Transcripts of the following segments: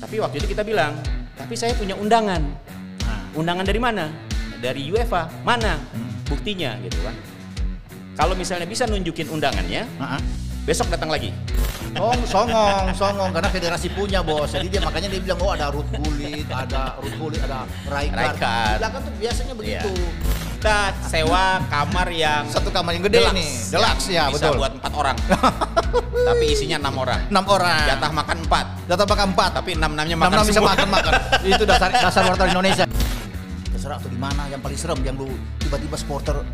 Tapi waktu itu kita bilang, tapi saya punya undangan. Nah, Undangan dari mana? Dari UEFA. Mana? Buktinya gitu kan. Kalau misalnya bisa nunjukin undangannya, ah, ah. besok datang lagi. Oh, songong, songong karena federasi punya bos. Jadi dia makanya dia bilang oh ada Ruth Gullit, ada Ruth Gullit, ada Rijkaard. Rijkaard. Di belakang tuh biasanya begitu. Kita sewa kamar yang Satu kamar yang gede deluxe. nih, deluxe ya, Bisa betul. buat empat orang. tapi isinya enam orang. Enam orang. Jatah makan empat. Jatah makan empat. Tapi enam enamnya Enam makan enam bisa makan makan. Itu dasar dasar wartawan Indonesia. Terserah tuh di mana yang paling serem yang lu tiba-tiba supporter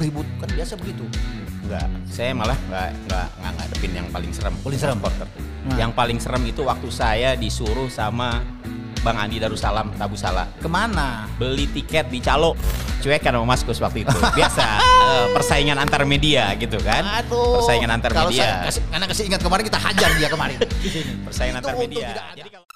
ribut kan biasa begitu. Enggak, saya malah enggak enggak enggak ngadepin yang paling serem. Paling serem? supporter. Nah. Yang paling serem itu waktu saya disuruh sama Bang Andi Darussalam Tabu Salah Ke mana? beli tiket di Calo. Cuek kan sama Mas Kus waktu itu. Biasa eh, persaingan antar media gitu kan. Aduh. Persaingan antar Kalau media. saya kasih, karena kasih ingat kemarin kita hajar dia kemarin. Persaingan Itu antar media. Jadi kalau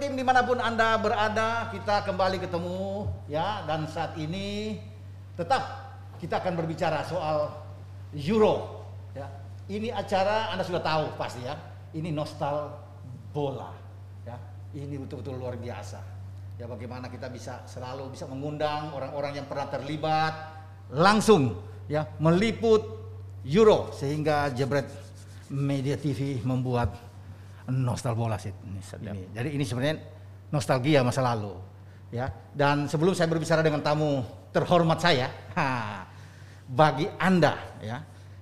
Tim di mana pun anda berada kita kembali ketemu ya. Dan saat ini tetap kita akan berbicara soal Euro ya. Ini acara anda sudah tahu pasti ya. Ini nostal bola ya. Ini betul-betul luar biasa. Ya bagaimana kita bisa selalu bisa mengundang orang-orang yang pernah terlibat langsung ya meliput Euro sehingga Jebret Media TV membuat nostal bola sih ini, ini. Jadi ini sebenarnya nostalgia masa lalu ya. Dan sebelum saya berbicara dengan tamu terhormat saya, ha, bagi Anda ya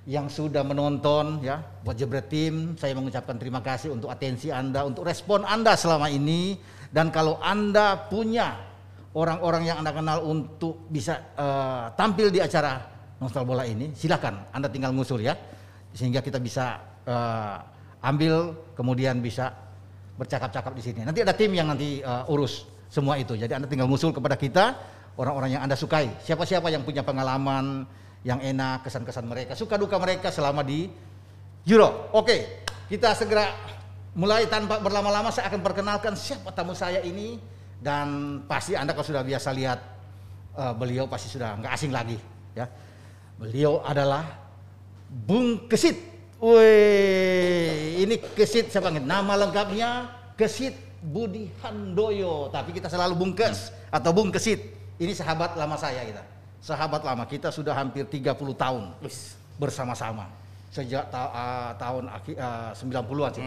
yang sudah menonton ya buat Jebret Tim, saya mengucapkan terima kasih untuk atensi Anda, untuk respon Anda selama ini dan kalau Anda punya orang-orang yang Anda kenal untuk bisa eh, tampil di acara Nostal Bola ini, silakan Anda tinggal ngusul ya sehingga kita bisa eh, ambil kemudian bisa bercakap-cakap di sini. Nanti ada tim yang nanti uh, urus semua itu. Jadi Anda tinggal ngusul kepada kita orang-orang yang Anda sukai. Siapa-siapa yang punya pengalaman yang enak, kesan-kesan mereka, suka duka mereka selama di Euro. Oke, kita segera mulai tanpa berlama-lama saya akan perkenalkan siapa tamu saya ini dan pasti Anda kalau sudah biasa lihat uh, beliau pasti sudah nggak asing lagi ya. Beliau adalah Bung Kesit. Wih, ini Kesit saya panggil. Nama lengkapnya Kesit Budi Handoyo. Tapi kita selalu Bung Kes atau Bung Kesit. Ini sahabat lama saya kita. Sahabat lama kita sudah hampir 30 tahun bersama-sama. Sejak ta- ah, tahun aki- ah, 90-an sih.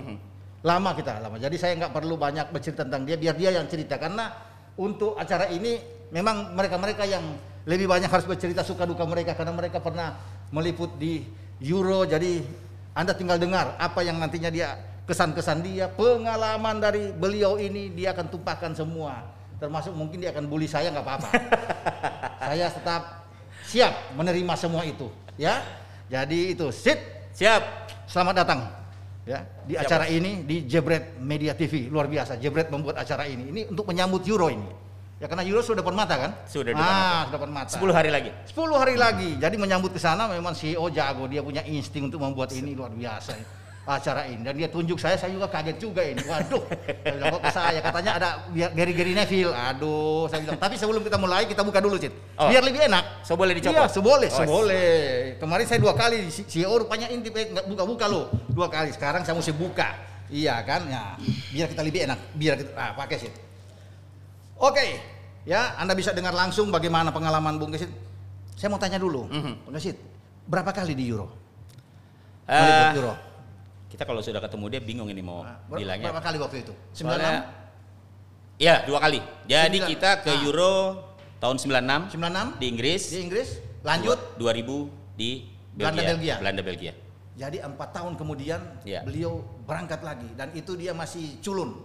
Lama kita, lama. Jadi saya nggak perlu banyak bercerita tentang dia, biar dia yang cerita. Karena untuk acara ini memang mereka-mereka yang lebih banyak harus bercerita suka duka mereka karena mereka pernah meliput di Euro. Jadi Anda tinggal dengar apa yang nantinya dia kesan-kesan dia, pengalaman dari beliau ini dia akan tumpahkan semua. Termasuk mungkin dia akan bully saya nggak apa-apa. saya tetap siap menerima semua itu, ya. Jadi itu sit. siap. Selamat datang ya di Siap, acara ini di Jebret Media TV luar biasa. Jebret membuat acara ini. Ini untuk menyambut Euro ini. Ya karena Euro sudah depan mata kan? Sudah depan ah, mata. sudah depan mata. 10 hari lagi. 10 hari lagi. Jadi menyambut ke sana memang CEO jago, dia punya insting untuk membuat ini luar biasa acara ini dan dia tunjuk saya saya juga kaget juga ini waduh saya bilang kok ke saya katanya ada Gary Gary Neville aduh saya bilang tapi sebelum kita mulai kita buka dulu Cid Oh. biar lebih enak So boleh Iya, dicopot? seboleh, Oh, seboleh. Kemarin saya dua kali CEO rupanya intip eh, nggak buka-buka loh. Dua kali. Sekarang saya mesti buka. Iya kan? Ya, biar kita lebih enak. Biar kita ah, pakai sih. Oke. Ya, Anda bisa dengar langsung bagaimana pengalaman Bung Gesit. Saya mau tanya dulu, Mhm. Bung Gesit, berapa kali di Euro? Meliput Euro. kita kalau sudah ketemu dia bingung ini mau Nah, ber- bilangnya. berapa kali waktu itu? 96? Soalnya- Iya, dua kali. Jadi Sembilan. kita ke Ah. Euro tahun 96 96 di Inggris. di Inggris. Lanjut. Dua- 2000 di Belanda, Belgia. Belanda Belgia. Jadi empat tahun kemudian Iya. beliau berangkat lagi dan itu dia masih culun.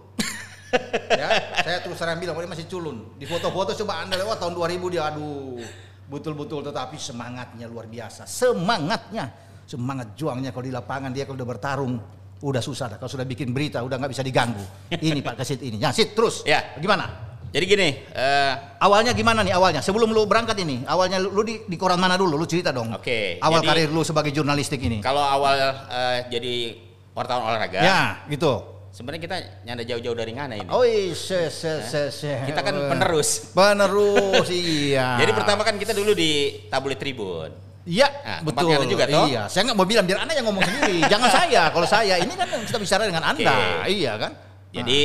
Ya, saya terus terang bilang dia masih culun. Di foto-foto coba anda lewat tahun 2000 dia aduh betul-betul tetapi semangatnya luar biasa. Semangatnya, semangat juangnya kalau di lapangan dia kalau udah bertarung udah susah dah. Kalau sudah bikin berita udah nggak bisa diganggu. Ini Pak Kesit ini. Ya, Sit terus. Ya. Gimana? Jadi gini, eh, Awalnya gimana nih awalnya? Sebelum lu berangkat ini, awalnya lu, lu di, di koran mana dulu? Lu cerita dong. Oke, Awal jadi- karir lu sebagai jurnalistik ini. kalau awal eh, jadi wartawan olahraga, Ya, gitu. Sebenarnya kita nyanda jauh-jauh dari Ngana ini. Oh, se, se, se, se. Kita kan penerus. Penerus, iya. Jadi pertama kan kita dulu di Tabloid Tribun. Iya, Nah, betul. juga, toh? Iya, saya nggak mau bilang biar Anda yang ngomong sendiri. Jangan saya. Kalau saya ini kan kita bicara dengan Anda. Oke. Iya kan? Jadi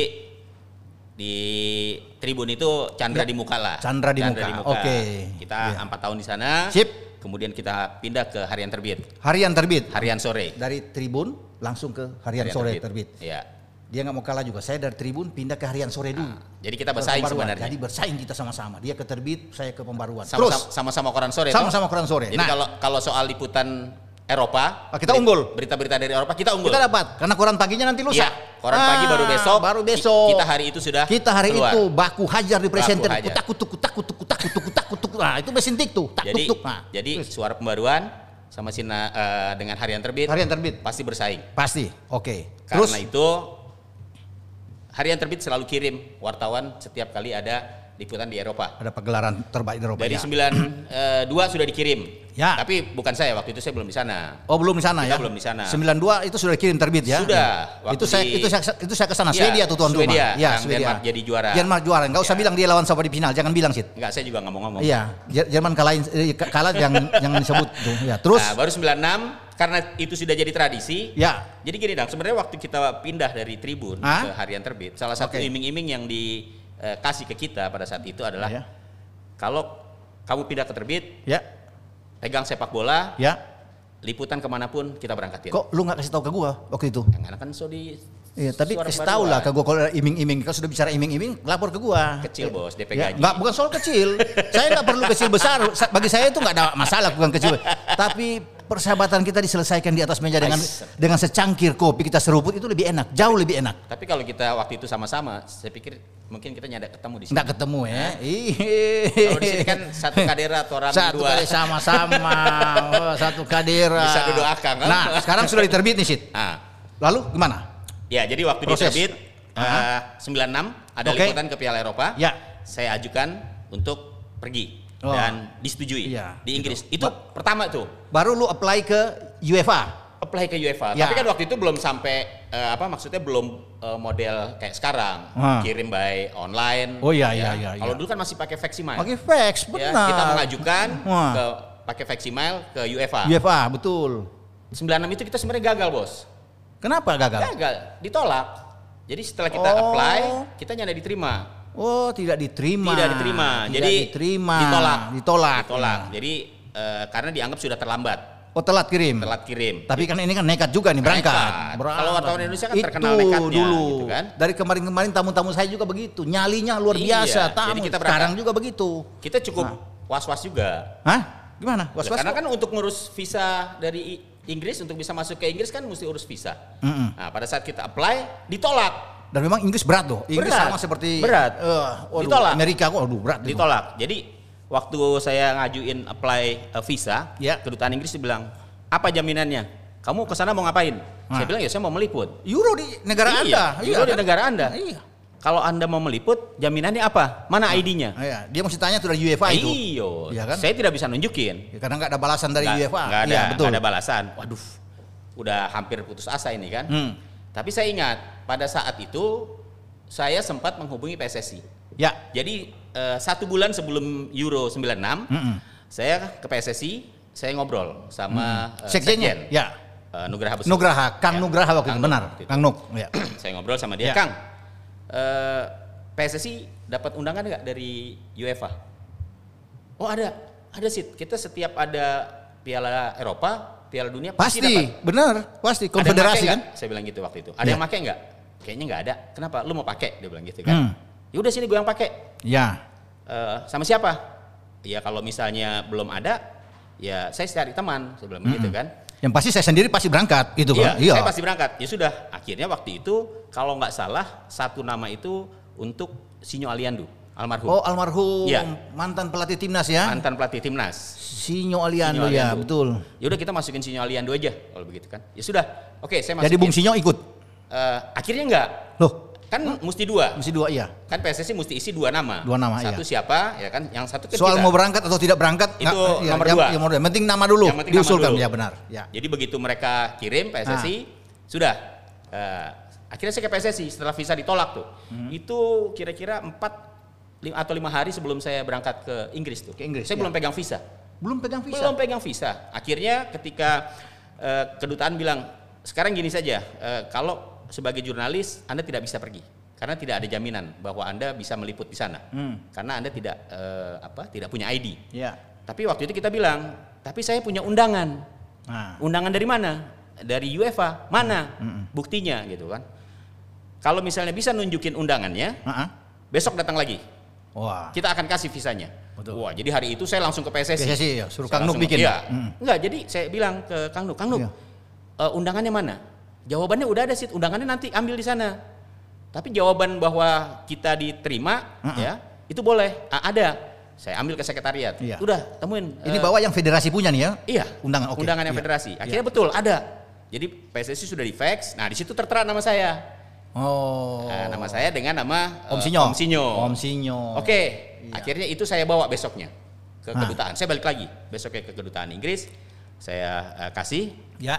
di Tribun itu Chandra Ya, di muka lah. Chandra di Muka, oke. Kita Iya. empat tahun di sana. Sip. Kemudian kita pindah ke Harian Terbit, Harian terbit. Harian Sore. Dari Tribun langsung ke Harian, Sore terbit. Iya. Dia nggak mau kalah juga. Saya dari Tribun pindah ke Harian Sore dulu. Jadi kita bersaing sebenarnya. Jadi bersaing kita sama-sama. Dia ke terbit, saya ke pembaruan. Sama- Terus sama-sama koran sore. sama-sama koran sore. Jadi Nah, kalau kalau soal liputan Eropa, Ah, kita unggul. Berita-berita dari Eropa kita unggul. kita dapat karena koran paginya nanti lusa. Iya, koran pagi baru besok. Baru besok. Kita hari itu sudah Kita hari keluar. itu baku hajar di presenter kutak kutuk kutak kutuk kutak kutuk kutak kutuk. Nah, itu mesin tik tuh. Tak Jadi tuk tuk. Nah, jadi suara pembaruan sama Sina eh, dengan Harian Terbit harian terbit. pasti bersaing. Pasti. Oke. Terus Karena itu Harian Terbit selalu kirim wartawan setiap kali ada liputan di Eropa. ada pagelaran terbaik di Eropa. Dari ya. 92 sudah dikirim. Ya. Tapi bukan saya waktu itu saya belum di sana. Oh belum di sana Kita ya? belum di sana. 92 itu sudah kirim terbit ya? Sudah. Ya. Itu saya di- itu saya itu saya ke sana Iya, Swedia tuh tuan Swedia, rumah. Ya, yang Denmark jadi juara. Denmark juara. Enggak usah Ya. bilang dia lawan siapa di final, jangan bilang sih. Enggak, saya juga nggak mau ngomong. Iya, Jer- Jerman kalahin eh, kalah yang yang disebut tuh. Ya, terus Nah, baru 96 karena itu sudah jadi tradisi. ya Jadi gini dong, sebenarnya waktu kita pindah dari Tribun Hah? ke Harian Terbit, salah satu Oke. iming-iming yang dikasih ke kita pada saat itu adalah ya, kalau kamu pindah ke Terbit, ya, pegang sepak bola, ya. liputan ke mana pun kita berangkatin. Kok lu nggak kasih tahu ke gua waktu itu? Yang kan so di Iya, tapi kasih tahu lah ke gua kalau iming-iming. Kalau sudah bicara iming-iming, lapor ke gua. Kecil, Bos, DP Ya, gaji. nggak, bukan soal kecil. saya nggak perlu kecil besar. Sa- Bagi saya itu nggak ada masalah bukan kecil. Tapi persahabatan kita diselesaikan di atas meja dengan dengan secangkir kopi kita seruput itu lebih enak, jauh lebih enak. Tapi kalau kita waktu itu sama-sama, saya pikir mungkin kita nyada ketemu di sini. Nggak ketemu ya. Kalau di sini kan satu kadera atau orang satu dua. kali sama-sama, oh, satu kadera. Bisa duduk akang, kan? Nah, sekarang sudah diterbit nih, Sid. Ah, Lalu gimana? ya jadi waktu Proses. di Terbit eh, 96 ada Oke. liputan ke Piala Eropa. Ya. Saya ajukan untuk pergi Oh. dan disetujui Iya, di Inggris. gitu. Itu pertama tuh. Baru lu apply ke UEFA. apply ke UEFA. Ya. Tapi kan waktu itu belum sampai eh, apa maksudnya belum eh, model kayak sekarang kirim by online. Oh, iya, iya, iya, Kalau iya. dulu kan masih pakai fax email. Pakai fax, Ya, benar. kita mengajukan ke pakai fax email ke UEFA. UEFA, betul. 96 itu kita sebenarnya gagal, Bos. Kenapa gagal? Gagal, ditolak. Jadi setelah kita Oh. apply, kita nyanda diterima. Oh, tidak diterima. Tidak diterima. Tidak Jadi diterima. ditolak. Ditolak. Ditolak. Jadi eh, karena dianggap sudah terlambat, Oh, telat kirim. telat kirim. Tapi kan ini kan nekat juga nih berangkat. Nekat. Berangkat. Kalau wartawan Indonesia kan Itu terkenal nekatnya, dulu. gitu kan. Dari kemarin-kemarin tamu-tamu saya juga begitu. Nyalinya luar Iya, biasa. Tamu. jadi kita berangkat. Sekarang juga begitu. Kita cukup was-was juga. Hah? Gimana? Was was? Karena kan untuk ngurus visa dari Inggris untuk bisa masuk ke Inggris kan mesti urus visa. Mm-mm. Nah, pada saat kita apply ditolak, Dan memang Inggris berat loh. Inggris Berat. sama seperti Berat. eh, waduh, Ditolak. Amerika kok aduh berat. itu. ditolak. Jadi waktu saya ngajuin apply uh, visa, Ya. kedutaan Inggris dibilang, "Apa jaminannya? Kamu ke sana mau ngapain?" Nah. Saya bilang, "Ya saya mau meliput." Euro di negara Iya, Anda. euro di kan? negara Anda. Iya. Kalau Anda mau meliput, jaminannya apa? Mana ID-nya? Iya, dia mesti tanya tuh dari UEFA itu. Iya kan? saya tidak bisa nunjukin. Ya, karena nggak ada balasan dari UEFA. nggak ada, Iya, betul. ada balasan. Waduh, udah hampir putus asa ini kan. Hmm. Tapi saya ingat pada saat itu saya sempat menghubungi PSSI. Ya. Jadi eh, satu bulan sebelum Euro 96, Mm-mm. saya ke PSSI, saya ngobrol sama Sekjennya. Sekjen, Ya. eh, Nugraha Besut. Nugraha, Kang Ya, Nugraha waktu itu benar. Nuk waktu itu. Kang Nuk, ya. saya ngobrol sama dia, Ya. Kang. eh, PSSI dapat undangan nggak dari UEFA? Oh ada, ada sih. Kita setiap ada Piala Eropa, Piala Dunia pasti, Pasti, dapat. benar, pasti konfederasi kan. Saya bilang gitu waktu itu. Ada Ya. yang pakai nggak? Kayaknya nggak ada. Kenapa? Lu mau pakai? Dia bilang gitu kan. Hmm. Ya udah sini gue yang pakai. Ya. Eh, sama siapa? Ya kalau misalnya belum ada, ya saya cari teman. Saya bilang begitu kan. Yang pasti saya sendiri pasti berangkat gitu Iya, kan. Iya. saya pasti berangkat. Ya sudah. Akhirnya waktu itu kalau nggak salah satu nama itu untuk Sinyo Aliandu, almarhum. Oh, almarhum Iya. mantan pelatih timnas ya. mantan pelatih timnas. Sinyo Aliando ya, Aliando. betul. Ya udah kita masukin Sinyo Aliandu aja kalau begitu kan. Ya sudah. Oke, saya masukin. Jadi Bung Sinyo ikut. Eh, akhirnya enggak. Loh, Kan mesti dua. mesti dua iya. Kan PSSI mesti isi dua nama. Dua nama, Satu iya. siapa, ya kan? Yang satu kan Soal kita. mau berangkat atau tidak berangkat Itu iya, nomor yang, dua. Yang, nomor dua. Penting nama dulu Yang penting nama diusulkan dulu. ya benar. Ya. Jadi begitu mereka kirim PSSI, Ah. sudah. eh, Akhirnya saya ke PSSI setelah visa ditolak tuh. Hmm. Itu kira-kira 4 atau lima hari sebelum saya berangkat ke Inggris tuh. Ke Inggris, Saya ya. belum pegang visa. Belum pegang visa. Belum pegang visa. Akhirnya ketika eh, kedutaan bilang, sekarang gini saja, eh, kalau sebagai jurnalis Anda tidak bisa pergi karena tidak ada jaminan bahwa Anda bisa meliput di sana. Hmm. Karena Anda tidak eh, apa? tidak punya ID. Ya. Tapi waktu itu kita bilang, tapi saya punya undangan. Nah. Undangan dari mana? Dari UEFA. Mana? Buktinya gitu kan. Kalau misalnya bisa nunjukin undangannya, Heeh. besok datang lagi. Wah. Kita akan kasih visanya. Betul. Wah, jadi hari itu saya langsung ke PSSI. PSSI ya, suruh Saya Kang Nuk bikin. Iya. Mm. Enggak, jadi saya bilang ke Kang Nuk, Kang Nuk, Iya. eh, undangannya mana? Jawabannya udah ada sih, undangannya nanti ambil di sana. Tapi jawaban bahwa kita diterima, Mm-mm. ya, itu boleh. Ah, ada. Saya ambil ke sekretariat. Iya. Udah, temuin. Ini eh, bawa yang federasi punya nih ya? Iya, Undangan, oke. undangan yang Iya. federasi. Akhirnya betul ada. Jadi PSSI sudah di fax. Nah di situ tertera nama saya. Oh. Nah, nama saya dengan nama eh, Om Sinyo. Om Sinyo. Om Sinyo. Oke, Iya. akhirnya itu saya bawa besoknya ke Hah. kedutaan. Saya balik lagi besoknya ke kedutaan Inggris. Saya eh, kasih. Ya.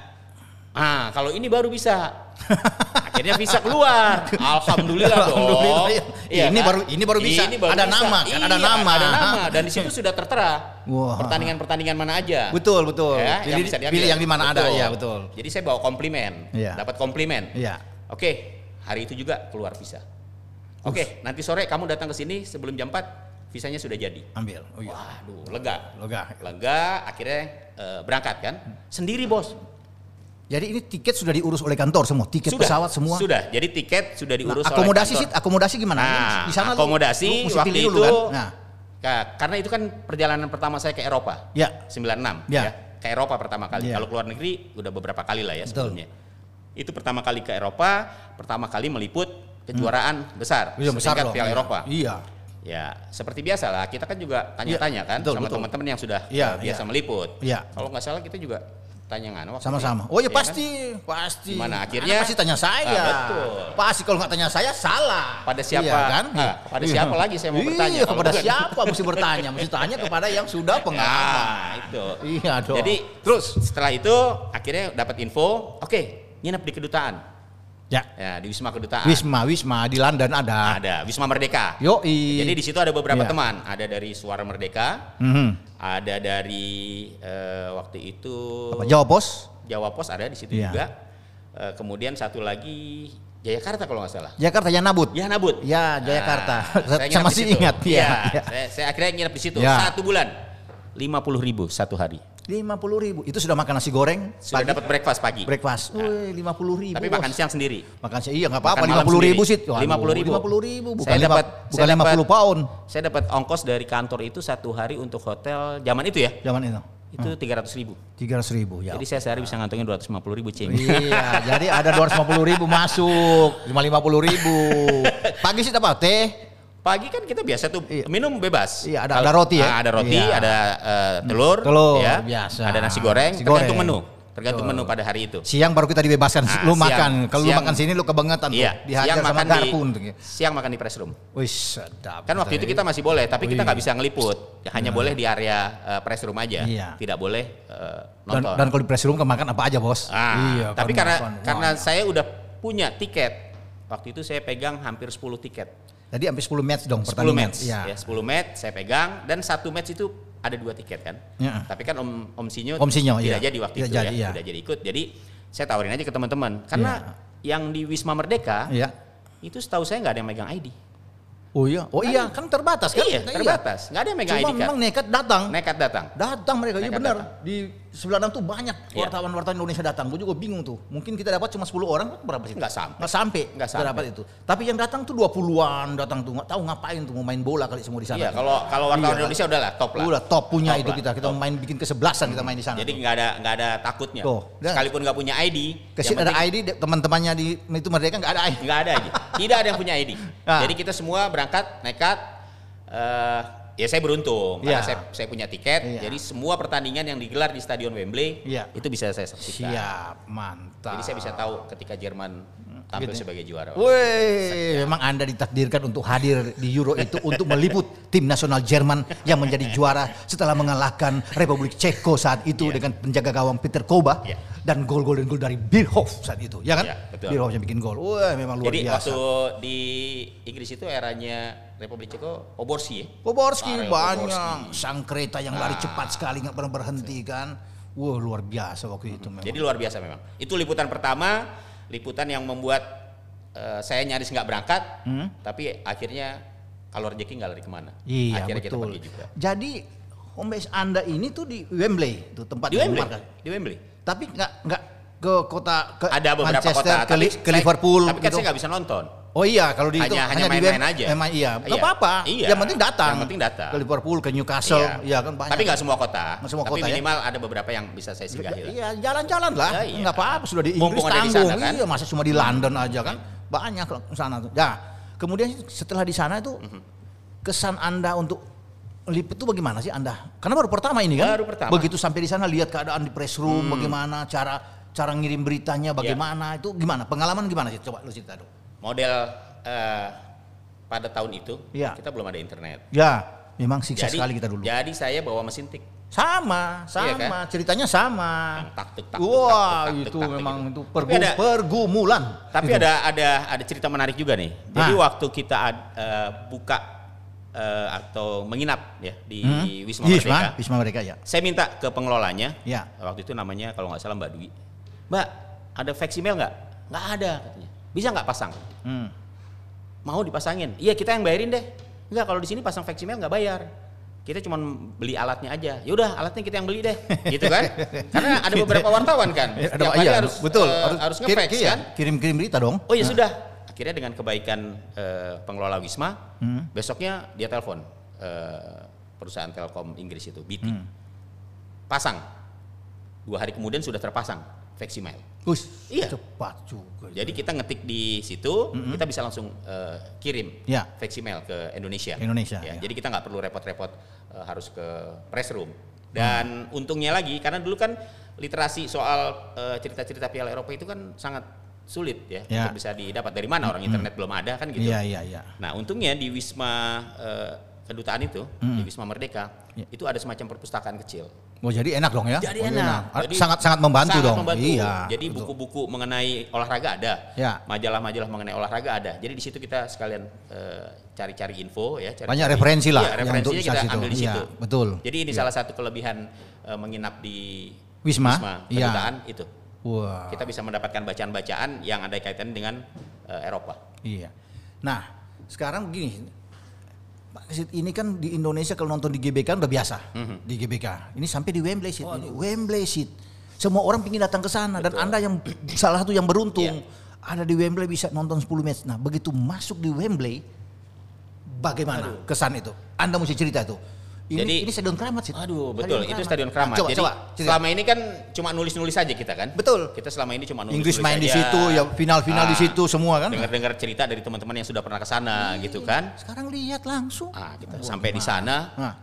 Ah, kalau ini baru bisa. akhirnya visa keluar. Alhamdulillah dong. Alhamdulillah, iya. Iya Ini kan? baru- ini baru bisa. Ada nama kan, ada Iya, nama. Ada nama dan di situ sudah tertera pertandingan-pertandingan mana aja. Betul, betul. Ya, yang pilih, bisa diambil. pilih yang di mana ada, ya betul. Jadi saya bawa komplimen, Iya. dapat komplimen. Iya. Oke, hari itu juga keluar visa. Oke, nanti sore kamu datang ke sini sebelum jam 4, visanya sudah jadi. Ambil. Oh iya. Waduh, lega. Lega. Lega, akhirnya eh, berangkat kan? Sendiri bos. Jadi ini tiket sudah diurus oleh kantor semua, tiket sudah, pesawat semua. Sudah, jadi tiket sudah Nah, diurus oleh akomodasi sih, kantor. akomodasi gimana? Nah, di sana lu- akomodasi lu mesti waktu pilih itu, dulu kan? Nah, Ka- karena itu kan perjalanan pertama saya ke Eropa. Ya. 96 Ya. ya. Ke Eropa pertama kali. Ya. Kalau keluar negeri udah beberapa kali lah ya Betul. sebelumnya. Itu pertama kali ke Eropa, pertama kali meliput kejuaraan besar, iya besar loh. Piala Iya. Eropa. Iya. Ya, seperti biasa lah. Kita kan juga tanya-tanya kan betul, sama teman-teman yang sudah Iya, eh, biasa iya. meliput. Iya. Kalau nggak salah kita juga tanya waktu Sama-sama. itu ya? Oh ya Iya kan? pasti, pasti. Anda akhirnya? pasti tanya saya. Ah, betul. Pasti kalau nggak tanya saya salah. Pada siapa? Iya kan? Ah, pada Iya. siapa lagi saya mau Iya, bertanya kalau kepada bukan? siapa mesti bertanya? Mesti tanya kepada yang sudah pengalaman. Nah, itu. Iya dong. Jadi terus setelah itu akhirnya dapat info, oke, nginep di kedutaan. ya Ya, di Wisma Kedutaan. Wisma Wisma di London ada. Ada Wisma Merdeka. Yo Jadi di situ ada beberapa Iya. teman, ada dari Suara Merdeka, Mhm. ada dari eh, waktu itu Apa Jawa Pos? Jawa Pos ada di situ Iya. juga. Eh, kemudian satu lagi Jayakarta kalau nggak salah. Jakarta ya Nabut. Ya Nabut. Ya, Jayakarta. saya Saya di masih ingat, iya, iya. Saya, saya akhirnya nginep di situ Ya. satu bulan. 50 ribu satu hari. Lima puluh ribu. Itu sudah makan nasi goreng. Sudah pagi, dapat breakfast pagi. breakfast. Wih, lima puluh ribu. Tapi makan siang sendiri. Makan siang iya nggak apa-apa. Lima puluh ribu sih. 50.000. Lima puluh ribu. Bukan Saya lima, dapat- bukan lima puluh pound. Saya dapat ongkos dari kantor itu satu hari untuk hotel zaman itu ya. Zaman itu. Itu 300 ribu. Tiga ratus ribu ya. Jadi saya sehari bisa ngantongin 250 ribu cing. iya, jadi ada dua ratus lima puluh ribu masuk, lima lima puluh ribu. Pagi sih apa? Teh. Pagi kan kita biasa tuh Iya. minum bebas. Iya, ada- ada roti ya? Ah, ada roti, Iya. ada eh, telur, Telur, ya, biasa. Ada nasi goreng, Nasi tergantung goreng. menu. Tergantung menu pada hari itu. Siang baru kita dibebaskan. Ah, lu siang. makan. Kalau lu makan sini lu kebangetan tuh. Iya, Dihajar siang sama makan di garpun tuh. siang makan di press room. Wih, sedap. Kan waktu itu kita masih boleh, tapi kita Wih. nggak bisa ngeliput. Ya, hanya boleh di area eh, press room aja. Iya. Tidak boleh eh, dan, nonton. dan kalau di press room kan makan apa aja, Bos? Ah, iya, tapi karena makan. karena Wah, saya udah punya tiket. Waktu itu saya pegang hampir 10 tiket. Jadi hampir 10 match dong 10 pertandingan. match. Iya. Ya, 10 match saya pegang dan satu match itu ada dua tiket kan. Iya. Tapi kan Om Om Sinyo, Om Sinyo, tidak iya. jadi waktu Tidak itu jadi, ya, iya. tidak jadi ikut. Jadi saya tawarin aja ke teman-teman karena yang di Wisma Merdeka Iya. itu setahu saya nggak ada yang megang ID. Oh iya, oh iya kan terbatas kan? Iya, terbatas. Nggak ada yang megang Cuma ID card. memang nekat datang. Nekat datang. Datang mereka, iya benar. datang. Di sebelah enam tuh banyak Iya. wartawan-wartawan Indonesia datang. Gue juga bingung tuh. Mungkin kita dapat cuma 10 orang, berapa sih? Nggak sampai. Nggak sampai. Nggak kita sampai. dapat itu. Tapi yang datang tuh 20-an datang tuh. Nggak tahu ngapain tuh mau main bola kali semua di sana. Iya, kalau kalau wartawan Iya. Indonesia udahlah top lah. Udah top punya Top itu lah, kita. Kita top. main bikin kesebelasan kita main di sana. Jadi tuh. nggak ada nggak ada takutnya. Tuh, Sekalipun nggak punya ID, Ke sini ada ID, teman-temannya di itu mereka nggak ada ID. nggak ada ID. Tidak ada yang punya ID. Ah. Jadi kita semua berangkat nekat. eh ya saya beruntung karena Iya. saya, saya punya tiket. Iya. Jadi semua pertandingan yang digelar di Stadion Wembley Iya. itu bisa saya saksikan. Siap, mantap. Jadi saya bisa tahu ketika Jerman tampil Gitu. sebagai juara. Wih, memang Anda ditakdirkan untuk hadir di Euro itu untuk meliput tim nasional Jerman yang menjadi juara setelah mengalahkan Republik Ceko saat itu Iya. dengan penjaga gawang Peter Koba. Iya. Dan gol golden goal dari Bierhoff saat itu, ya kan? Ya, betul. Bierhoff yang bikin gol. Wah, memang luar Jadi biasa. waktu di Inggris itu eranya Republik Ceko Oborski ya. Poborski Karel banyak, Poborski. sang kereta yang lari Ah. cepat sekali nggak pernah berhenti kan. Wah luar biasa waktu itu memang. Jadi luar biasa memang. Itu liputan pertama, liputan yang membuat eh, saya nyaris nggak berangkat, tapi akhirnya kalau rezeki nggak lari ke mana. Hmm? Iya akhirnya kita betul. pergi juga. Jadi home base anda ini tuh di Wembley, tuh tempat Di Wembley, markas. di Wembley. Tapi nggak nggak ke kota ke Ada beberapa Manchester, kota, ke, tapi ke Liverpool. Tapi kan gitu. saya nggak bisa nonton. Oh iya, kalau di itu Hanya- hanya di main-main Wem- aja. Emang iya, nggak Iya. apa-apa. Iya. Yang penting datang. Yang penting datang. Ke Liverpool, ke Newcastle, iya kan banyak. Tapi nggak semua kota. Nggak semua tapi kota, ya. minimal ada beberapa yang bisa saya singgahi. Iya, jalan-jalan lah. Ya, iya. Nggak apa-apa, sudah di Inggris Mumpung tanggung. sana, kan? Iya, masa cuma di London aja kan? Banyak ke sana tuh. Ya, kemudian setelah di sana itu Mhm. kesan Anda untuk liput itu bagaimana sih Anda? Karena baru pertama ini kan? Baru pertama. Begitu sampai di sana lihat keadaan di press room bagaimana, cara cara ngirim beritanya Ya. bagaimana, itu gimana? Pengalaman gimana sih? Coba lu cerita dong. Model eh, pada tahun itu Iya. kita belum ada internet. Ya, memang siksa sekali kita dulu. Jadi saya bawa mesin tik. Sama, sama, Iya kan? ceritanya sama. Yang tak tuk tak tuk, Wah, tak itu memang gitu. itu Tapi pergu- ada- pergumulan. Tapi ada ada ada cerita menarik juga nih. Jadi Ah. waktu kita ad- eh, buka eh, atau menginap ya di Hmm? Wisma Wisma, Merdeka, Wisma Merdeka ya. saya minta ke pengelolanya. Ya. Waktu itu namanya kalau nggak salah Mbak Dwi. Mbak, ada fax email nggak? Nggak ada katanya. Bisa nggak pasang? Hmm. Mau dipasangin? Iya kita yang bayarin deh. Enggak kalau di sini pasang fax email nggak bayar. Kita cuma beli alatnya aja. Yaudah alatnya kita yang beli deh, gitu kan? Karena ada beberapa wartawan kan. Ya, Setiap hari iya, harus betul, eh, harus kir- nge-fax iya, kan? Kirim-kirim berita dong. Oh ya sudah. Akhirnya dengan kebaikan eh, pengelola Wisma, Hmm. besoknya dia telepon eh, perusahaan Telkom Inggris itu, BT. Hmm. Pasang. Dua hari kemudian sudah terpasang email. Us, Iya. cepat juga. Jadi kita ngetik di situ, kita bisa langsung eh, kirim Hmm. Ya. email ke Indonesia. Indonesia, Ya, ya. Jadi kita nggak perlu repot-repot eh, harus ke press room. Dan untungnya lagi karena dulu kan literasi soal eh, cerita-cerita Piala Eropa itu kan sangat sulit ya, Ya. untuk bisa didapat dari mana orang internet belum ada kan gitu. Iya, iya, iya. Nah untungnya di Wisma eh, kedutaan itu di Wisma Merdeka Ya. itu ada semacam perpustakaan kecil. Oh, jadi enak dong ya? Jadi Oh, enak. Jadi sangat sangat membantu sangat dong. membantu. Iya. Jadi betul. buku-buku mengenai olahraga ada. Ya. Majalah-majalah mengenai olahraga ada. Jadi di situ kita sekalian eh, cari-cari info ya. Cari Banyak referensi lah Iya, yang referensinya untuk kita ambil di Iya, situ. betul. Jadi ini Iya. salah satu kelebihan eh, menginap di Wisma? Iya. kedutaan itu. Wah. Kita bisa mendapatkan bacaan-bacaan yang ada kaitan dengan eh, Eropa. Iya. Nah, sekarang begini. Pak Kesit, ini kan di Indonesia kalau nonton di GBK udah biasa. Mhm. Di GBK. Ini sampai di Wembley Seat. Ini Wembley Seat. Semua orang ingin datang ke sana dan Anda yang salah satu yang beruntung Iya. ada di Wembley bisa nonton 10 match. Nah, begitu masuk di Wembley bagaimana kesan itu? Anda mesti cerita itu. Ini Jadi- ini stadion keramat sih. Aduh, betul. Itu Stadion Nah, Keramat. coba, Jadi coba, selama ini kan cuma nulis-nulis saja kita kan. Betul. Kita selama ini cuma nulis. Inggris main di situ, ya final-final di situ semua kan. Dengar-dengar cerita dari teman-teman yang sudah pernah ke sana gitu kan. Sekarang lihat langsung. Ah, kita sampai di sana Nah,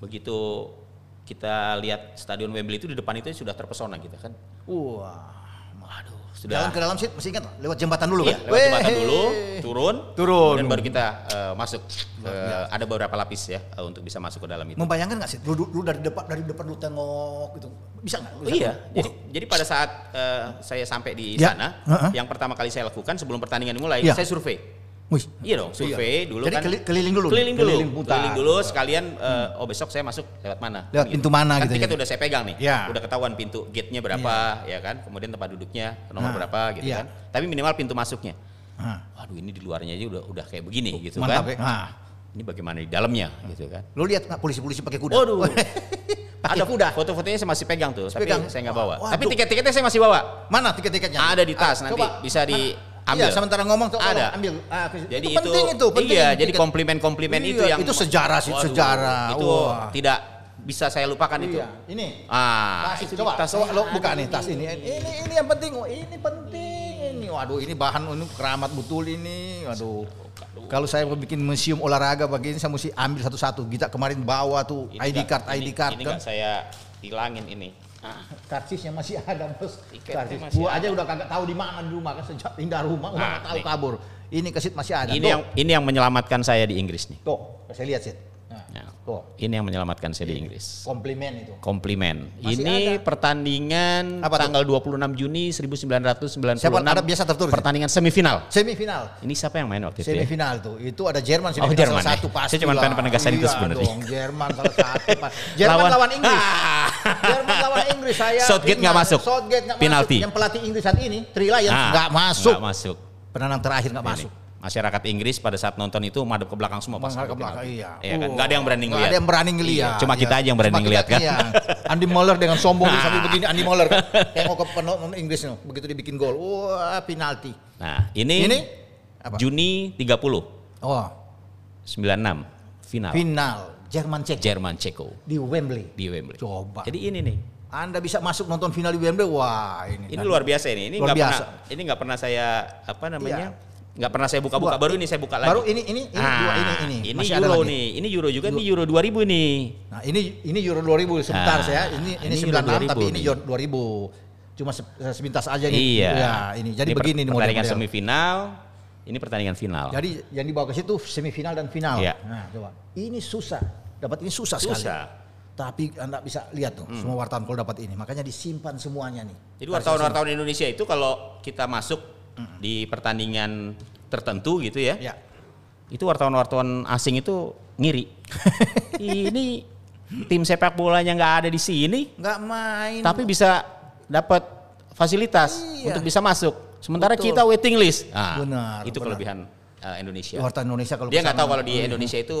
begitu kita lihat Stadion Wembley itu di depan itu sudah terpesona kita kan. wah. Waduh, Jalan sudah ke dalam seat masih ingat lewat jembatan dulu Iya, kan? lewat jembatan Weh. dulu, turun, Turun. dan baru kita eh, masuk. Eh, ada beberapa lapis ya eh, untuk bisa masuk ke dalam itu. Membayangkan nggak sih? Lu, lu dari depan dari depan lu tengok gitu. Bisa nggak? Oh iya, nggak? jadi, jadi pada saat eh, saya sampai di Ya, sana, heeh. yang pertama kali saya lakukan sebelum pertandingan dimulai, Ya. saya survei. Wih. Iya dong, survei dulu Jadi kan. keli- keliling dulu? Keliling dulu. Keliling Keliling, putar. dulu sekalian eh, oh besok saya masuk lewat mana? Lewat Kan pintu mana kan gitu Tiket ya? udah saya pegang nih. Ya. Udah ketahuan pintu gate-nya berapa ya kan. Kemudian tempat duduknya nomor Nah, berapa gitu iya. kan. Tapi minimal pintu masuknya. Nah, Waduh, ini di luarnya aja udah udah kayak begini gitu mantap kan. ya. Nah, Ini bagaimana di dalamnya gitu kan. lu lihat nggak polisi-polisi pakai kuda? Waduh. pakai Ada kuda. Foto-fotonya saya masih pegang tuh, tapi saya nggak bawa. Waduh. Tapi tiket-tiketnya saya masih bawa. Mana tiket-tiketnya? Ada di tas Ah, nanti coba. bisa diambil. Iya, sementara ngomong tuh Ada. ambil. Ah, Jadi itu, penting itu, penting iya, itu jadi komplimen-komplimen itu Iya, yang itu sejarah sih, sejarah. Itu Wah. tidak bisa saya lupakan itu. Iya, ini. Ah, Tas, itu coba, tas coba lo buka nih tas ini. Ini ini yang penting. Oh, ini penting ini. Waduh, ini bahan ini keramat betul ini. Waduh. Kalau saya mau bikin museum olahraga begini saya mesti ambil satu-satu. Kita kemarin bawa tuh Ini ID card, ini- ID card Ini kan. nggak saya hilangin ini. Ah, Karcisnya masih ada, Bos. Karcis. masih Gua aja udah kagak tahu di mana di rumah kan sejak pindah rumah udah nggak tahu nih. kabur. Ini kesit masih ada. ini Tuh. yang ini yang menyelamatkan saya di Inggris nih. Tuh, saya lihat sih. Nah, Nah, Oh. ini yang menyelamatkan saya di Inggris. Komplimen itu. Komplimen. Masih ini ada. pertandingan Apa tanggal 26 Juni 1996. Siapa ada biasa tertulis? Pertandingan semifinal. Semifinal. Ini siapa yang main waktu itu? ya? Semifinal tuh. Itu ada Jerman Oh, semifinal Jerman salah ya. satu pasti. Saya cuma pengen penegasan itu Iya sebenarnya. dong, Jerman salah satu. Jerman lawan, Inggris. Ah. Jerman lawan Inggris saya. Southgate nggak masuk. Southgate nggak Penalti. masuk. Yang pelatih Inggris saat ini, Lions Ah, nggak masuk. Nggak masuk. Penanang terakhir nggak masuk. Masyarakat Inggris pada saat nonton itu madep ke belakang semua pas ke belakang, iya. Iya kan? Nggak ada yang berani ngeliat. ada yang berani ngeliat. Iya, cuma kita aja yang berani ngeliat kan. iya. Andy Muller dengan sombong dia sambil begini Andy Muller kan. Kayak mau ke penonton Inggris nih. Begitu dibikin gol. Wah, penalti. Nah, ini, Ini apa? Juni 30 Oh, 96 final final Jerman Cek Jerman Ceko di Wembley. di Wembley. Coba. Jadi ini nih. Anda bisa masuk nonton final di Wembley, wah ini. Ini luar biasa ini. Ini Luar nggak pernah biasa. Iya. ini nggak pernah saya apa namanya? nggak pernah saya buka-buka. Baru ini saya buka lagi. Baru ini ini ini Ah, dua ini ini. ini Masih Euro nih. Ini Euro juga nih Euro 2000 nih. Nah, ini ini Euro 2000 sebentar Ah, saya. Ini ini, ini Euro 96 tapi 2000 ini. Euro 2000. Cuma se- sepintas aja nih. Iya. Ya, ini. Jadi per- begini nih pertandingan semifinal. Ini pertandingan final. Jadi yang dibawa ke situ semifinal dan final. Iya. Nah, coba. Ini susah. Dapat ini susah, sekali. Susah. Tapi Anda bisa lihat tuh, semua wartawan kalau dapat ini. Makanya disimpan semuanya nih. Jadi wartawan-wartawan Indonesia itu kalau kita masuk di pertandingan tertentu gitu ya, Ya. itu wartawan-wartawan asing itu ngiri. Ini tim sepak bolanya nggak ada di sini, Nggak main. tapi bisa dapat fasilitas Iya. untuk bisa masuk. Sementara Betul. kita waiting list. Nah, Benar, itu benar. kelebihan uh, Indonesia. wartawan Indonesia kalau Dia nggak tahu kalau di Indonesia itu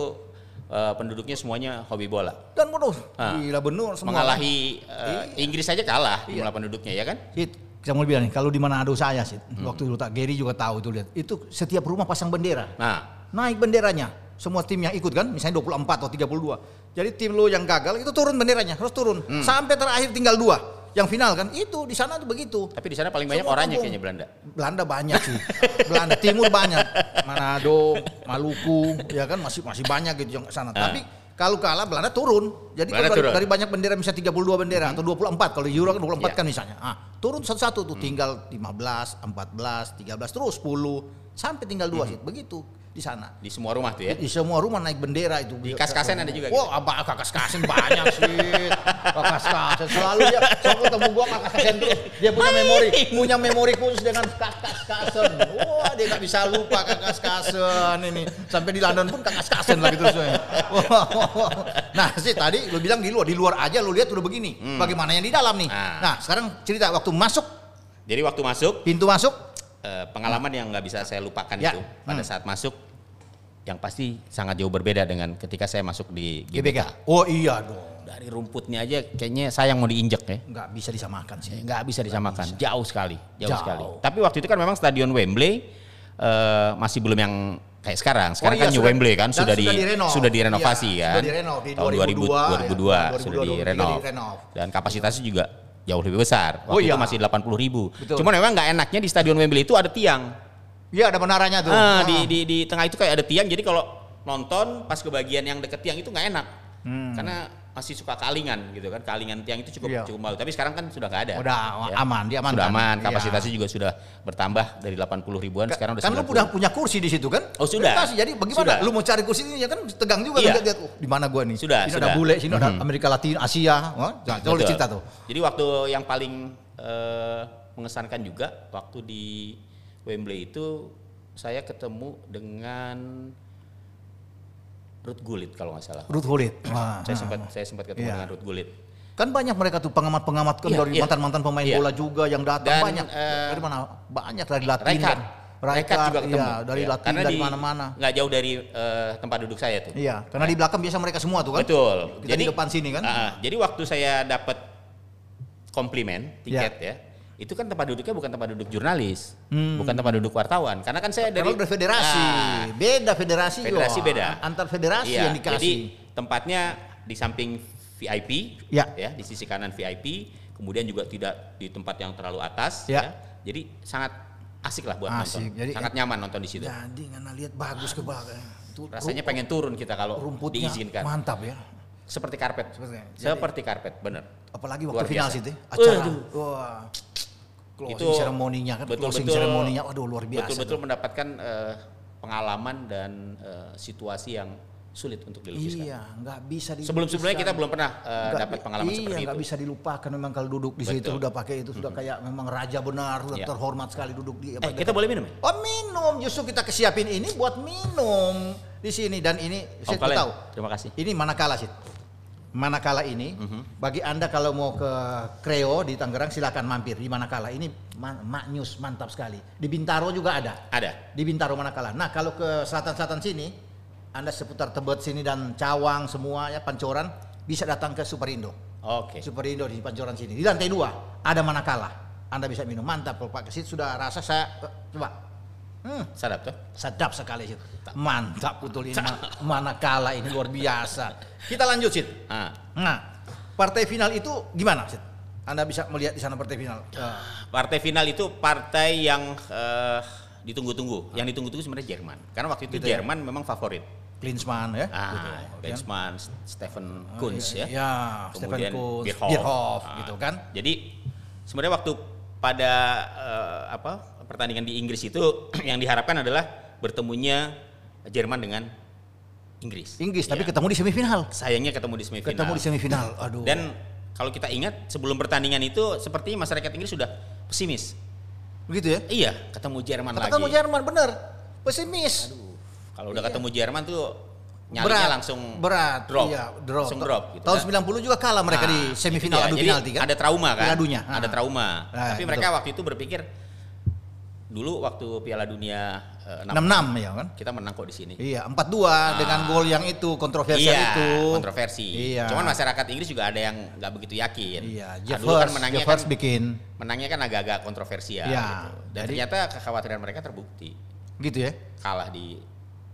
uh, penduduknya semuanya hobi bola. dan bodoh. Ah. Gila bener semua. Mengalahi uh, Inggris saja kalah Iya. jumlah penduduknya ya kan? Sit, saya mau bilang nih, kalau di Manado saya sih, Hmm. waktu dulu tak Gary juga tahu itu lihat. Itu setiap rumah pasang bendera. Nah, Naik benderanya. Semua tim yang ikut kan, misalnya 24 atau 32. Jadi tim lo yang gagal itu turun benderanya, harus turun. Hmm. Sampai terakhir tinggal dua. Yang final kan, itu di sana tuh begitu. tapi di sana paling banyak Semua orangnya kampung. kayaknya Belanda. Belanda banyak sih. Belanda Timur banyak. Manado, Maluku, ya kan masih masih banyak gitu yang sana. Ah. Tapi kalau kalah Belanda turun. Jadi Belanda kalau dari, turun. dari banyak bendera misalnya 32 bendera atau 24 kalau Euro kan 24 Iya. kan misalnya. Ah, turun satu-satu tuh tinggal 15, 14, 13 terus 10 sampai tinggal dua sih. Begitu di sana. Di semua rumah tuh ya. Di semua rumah naik bendera itu. Di Kaskasen ada juga gitu? Wah, abang Kaskasen banyak sih. Kaskasen selalu dia selalu ketemu gua Kaskasen terus. Dia punya memori, punya memori khusus dengan Kaskasen. Wah, dia nggak bisa lupa Kaskasen ini. Sampai di London pun Kaskasen lagi terus. Nah, sih tadi lu bilang di luar, di luar aja lu lihat udah begini. Bagaimana yang di dalam nih? Ah. Nah, sekarang cerita waktu masuk, Jadi waktu masuk pintu masuk, eh, pengalaman yang nggak bisa saya lupakan Ya. itu pada Hmm. saat masuk yang pasti sangat jauh berbeda dengan ketika saya masuk di GBK. GBK. Oh iya dong. Dari rumputnya aja kayaknya sayang mau diinjek ya. Nggak bisa disamakan sih. Nggak bisa disamakan, jauh sekali, jauh, Jauh. sekali. Tapi waktu itu kan memang stadion Wembley eh, masih belum yang kayak sekarang. Sekarang Oh iya, kan New sudah- Wembley kan dan sudah, di sudah direnov. sudah direnovasi Iya, kan. sudah direnov di tahun 2002, 2002, ya. sudah 2022 direnov. direnov. Dan kapasitasnya juga jauh lebih besar. Waktu Oh iya. itu masih 80 ribu. Betul. Cuman memang nggak enaknya di stadion Wembley itu ada tiang. Iya ada menaranya tuh. Ah, Ah. di, di di tengah itu kayak ada tiang. Jadi kalau nonton pas ke bagian yang deket tiang itu nggak enak. Karena masih suka kalingan gitu kan. Kalingan tiang itu cukup Hmm. Iya. cukup malu. Tapi sekarang kan sudah nggak ada. Udah Ya. aman, dia aman. Sudah kan? aman. Iya. Kapasitasnya juga sudah bertambah dari 80 ribuan sekarang udah kan lu 90. udah punya kursi di situ kan? Oh, sudah. Kasih, jadi bagaimana? Sudah. Lu mau cari kursi ini ya kan tegang juga Iya. kan lihat oh, di mana gua nih. Sudah, Sini sudah. ada bule, sini ada Mhm. Amerika Latin, Asia. Betul. cerita tuh. Jadi waktu yang paling eh, mengesankan juga waktu di Wembley itu saya ketemu dengan Ruth Gullit kalau nggak salah. Ruth Gullit. Wah. Saya sempat saya sempat ketemu Iya. dengan Ruth Gullit. Kan banyak mereka tuh pengamat-pengamat kan Iya, dari iya. mantan-mantan pemain Iya. bola juga yang datang Dan, banyak. eh, dari mana? Banyak dari Latin. Rekat. Rekat, juga ketemu. Iya, dari Iya, Latin karena dari mana-mana. Nggak jauh dari eh, tempat duduk saya tuh. Iya, karena di belakang biasa mereka semua tuh kan. Betul. Kita di depan sini kan. Ah. jadi waktu saya dapat komplimen tiket ya, itu kan tempat duduknya bukan tempat duduk jurnalis, Hmm. bukan tempat duduk wartawan. Karena kan saya dari udah federasi, Ah, beda federasi. Federasi beda. Antar federasi iya, yang dikasih. Jadi tempatnya di samping VIP, Ya. ya di sisi kanan VIP, kemudian juga tidak di tempat yang terlalu atas, Ya. ya. Jadi sangat asik lah buat Asik. nonton, Jadi, sangat nyaman nonton di situ. Jadi ngana lihat bagus ke Rasanya pengen turun kita kalau rumputnya diizinkan. mantap ya. Seperti karpet, Seperti- seperti karpet, bener. Apalagi Luar waktu final biasa. situ, acara. Wah. Closing Itu ceremoninya kan, closing ceremoninya, waduh luar biasa. betul-betul tuh. mendapatkan eh, pengalaman dan eh, situasi yang sulit untuk dilukiskan. Iya, nggak bisa dilukiskan. Sebelum-sebelumnya kita belum pernah Nggak dapat pengalaman iya, seperti nggak itu. bisa dilupakan memang kalau duduk di situ Betul. sudah pakai itu sudah kayak memang raja benar, sudah Iya. terhormat sekali duduk di Eh, kita boleh minum ya? Oh minum, justru kita kesiapin ini buat minum di sini dan ini Om saya tahu. terima kasih. Ini manakala sih. Manakala ini, Mhm. bagi anda kalau mau ke Kreo di Tangerang silakan mampir di Manakala. Ini ma- maknyus mantap sekali. Di Bintaro juga ada. Ada. Di Bintaro Manakala. Nah kalau ke selatan-selatan sini, anda seputar Tebet sini dan Cawang semua ya Pancoran bisa datang ke Superindo. Oke. Superindo di Pancoran sini. Di lantai dua ada Manakala. Anda bisa minum mantap kalau Pak Kesit sudah rasa saya eh, coba. Hmm, Sadap tuh. sedap sekali Sid. Mantap betul ini ma- Manakala ini luar biasa. Kita lanjut Sid. Ah, Nah, partai final itu gimana Sid? Anda bisa melihat di sana partai final. Eh, partai final itu partai yang eh, ditunggu-tunggu. Yang ditunggu-tunggu sebenarnya Jerman. Karena waktu itu Gitu ya? Jerman memang favorit. Klinsmann ya. Ah, gitu, kan? Klinsmann, Stephen Oh, Kunz iya, ya. Stephen Kemudian Kunz, Bierhoff. Bierhoff, Ah, gitu kan. Jadi sebenarnya waktu pada eh, apa pertandingan di Inggris itu yang diharapkan adalah bertemunya Jerman dengan Inggris. Inggris tapi Ya. ketemu di semifinal. sayangnya ketemu di semifinal. Ketemu di semifinal. Aduh. Dan kalau kita ingat sebelum pertandingan itu seperti masyarakat Inggris sudah pesimis. begitu ya? Iya, ketemu Jerman lagi. Ketemu Jerman bener. Pesimis. Kalau udah Iya. ketemu Jerman tuh nyalinya berat, langsung berat, drop, iya, drop. langsung drop. Gitu. Tahun kan. 90 juga kalah mereka Nah, di semifinal adu penalti kan. Ada trauma kan? Piala Dunia. Ada Ah. trauma. Nah, Tapi betul. mereka waktu itu berpikir dulu waktu Piala Dunia eh, 66 ya kan? kita menang kok di sini. Iya, 4-2 dengan gol yang itu kontroversial Iya, itu. kontroversi. Iya. Cuman masyarakat Inggris juga ada yang nggak begitu yakin. Iya, Nah, Jeff dulu kan menangnya Jeff kan bikin menangnya kan agak-agak kontroversial Iya, gitu. Dan jadi- ternyata kekhawatiran mereka terbukti. gitu ya. Kalah di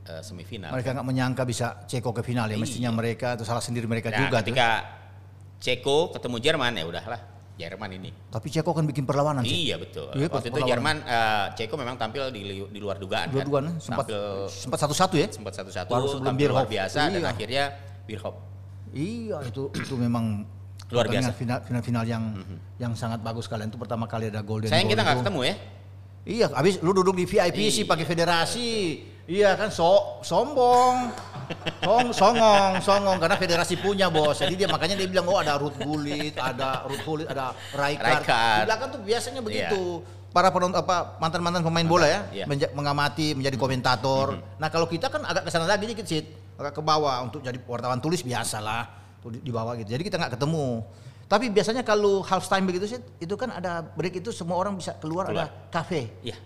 eh, semifinal. Mereka nggak menyangka bisa Ceko ke final ya. Mestinya Iya. mereka itu salah sendiri mereka Nah, juga tuh. ketika Ceko ketemu Jerman ya udahlah Jerman ini. Tapi Ceko kan bikin perlawanan sih. Iya betul. Iya, Waktu itu perlawanan. Jerman eh, Ceko memang tampil di, li- di luar dugaan. kan. Dua-duaan sempat Tampil sempat satu-satu ya. sempat satu-satu Baru sebelum tampil luar biasa dan Iya. akhirnya Bierhoff. Iya, itu itu memang Luar biasa. Final final, final yang yang sangat bagus kalian itu pertama kali ada golden Sayang goal kita nggak ketemu ya. Iya, habis lu duduk di VIP sih Iya. pakai federasi. Iya kan so sombong. Song, songong, songong karena federasi punya bos. Jadi dia makanya dia bilang oh ada Ruth Gullit, ada Ruth Gullit, ada. Rijkaard. Di belakang tuh biasanya begitu. Para penonton apa mantan-mantan pemain bola ya, Iya. menja- mengamati, menjadi komentator. Nah, kalau kita kan agak ke sana lagi dikit sih, agak ke bawah untuk jadi wartawan tulis biasalah tuh di, di bawah gitu. Jadi kita nggak ketemu. Tapi biasanya kalau half time begitu sih, itu kan ada break itu semua orang bisa keluar, Keluar. ada kafe. Iya.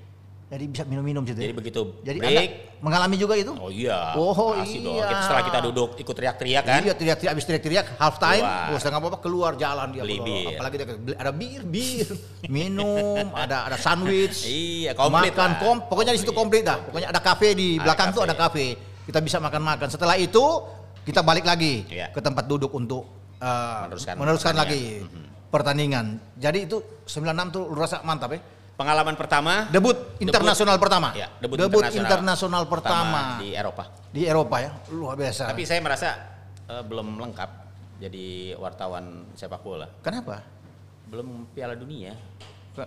Jadi bisa minum-minum gitu. Jadi begitu Jadi break. Anda mengalami juga itu? Oh iya. Oh, dong. iya. Kita- Setelah kita duduk ikut teriak-teriak kan. Iya teriak-teriak habis teriak-teriak half time, Keluar. terus setengah apa keluar jalan dia Beli bir. apalagi dia ada bir, bir, minum, ada ada sandwich. Iya, komplit Makan lah. kom, pokoknya di situ komplit dah. Pokoknya ada kafe di Ada belakang tuh kafe. ada kafe. Kita bisa makan-makan. Setelah itu kita balik lagi Iya. ke tempat duduk untuk uh, Meneruskan meneruskan, lagi pertandingan. Jadi itu 96 tuh lu rasa mantap ya. Pengalaman pertama Debut internasional pertama. Ya, debut, internasional, pertama, di Eropa. di Eropa ya. Luar biasa. Tapi saya merasa eh, belum lengkap jadi wartawan sepak bola. Kenapa? Belum Piala Dunia.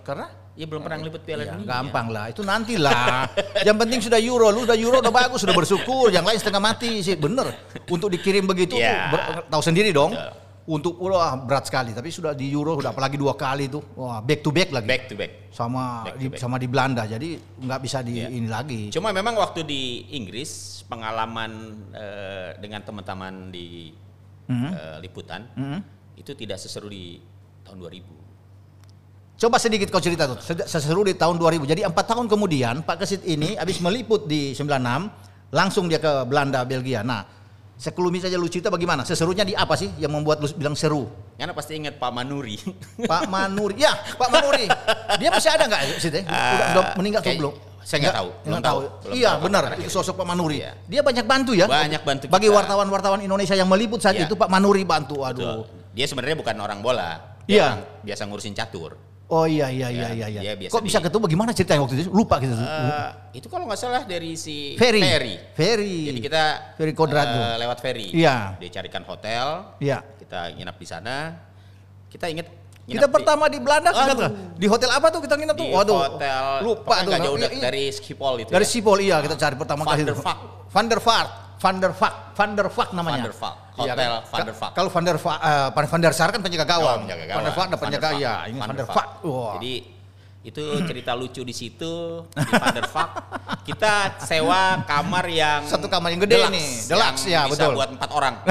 Karena Ya belum pernah ngeliput Piala Ya, Dunia. gampang lah, itu nantilah. yang penting sudah Euro, lu sudah Euro udah bagus, sudah bersyukur. Yang lain setengah mati sih, bener. Untuk dikirim begitu, Ya. ber- tahu sendiri dong. Betul. Untuk wah berat sekali, tapi sudah di Euro sudah apalagi dua kali tuh, wah back to back lagi. Back to back. sama Back to di, back. sama di Belanda, jadi nggak bisa di Ya. ini lagi. Cuma memang waktu di Inggris pengalaman eh, dengan teman-teman di Mhm. eh, liputan Mhm. itu tidak seseru di tahun 2000. Coba sedikit kau cerita tuh, seseru di tahun 2000. Jadi empat tahun kemudian Pak Kesit ini habis meliput di 96, langsung dia ke Belanda, Belgia. Nah, sekelumit saja lu cerita bagaimana? Seserunya di apa sih yang membuat lu bilang seru? Karena pasti ingat Pak Manuri. Pak Manuri, ya Pak Manuri. Dia masih ada nggak Sid? ya? Udah, udah meninggal atau belum? saya nggak tahu, Nggak belum tahu. tahu, belum Iya tahu benar, itu sosok Pak Manuri. Iya. Dia banyak bantu ya. Banyak bantu Bagi wartawan-wartawan Indonesia yang meliput saat Iya. itu Pak Manuri bantu. Betul. Aduh. Dia sebenarnya bukan orang bola. Iya. Orang biasa ngurusin catur. Oh iya iya iya Ya, iya. iya. biasa Kok bisa di- ketemu? Gimana ceritanya waktu itu? Lupa gitu. Eh, itu kalau nggak salah dari si Ferry. Ferry. Ferry. Jadi kita Ferry Kodrat eh, tuh. lewat ferry. Iya. Dia carikan hotel. Iya. Kita nginap di sana. Kita ingat Kita nginap di- pertama di Belanda Aduh. tuh. di hotel apa tuh kita nginep tuh? Waduh. hotel Lupa tuh. nggak jauh Iya, da- iya. dari Schiphol itu. Dari ya. Sipol iya kita cari pertama Van kali. der itu. Vaart. Van der Vaart. Van der Vaart, Van der Vaart namanya. Van der Vaart. Iya Hotel kan? Van der Vaart. Kalau Van der Vaart, eh, Van der Sar kan penjaga gawang. Oh, penjaga Van der gawang. Vaart ada penjaga ya, ini Van der der Vaart. Wah. Jadi itu cerita lucu di situ di Vaart. Kita sewa kamar yang Satu kamar yang gede deluxe, nih, deluxe, ya, bisa betul. buat empat orang.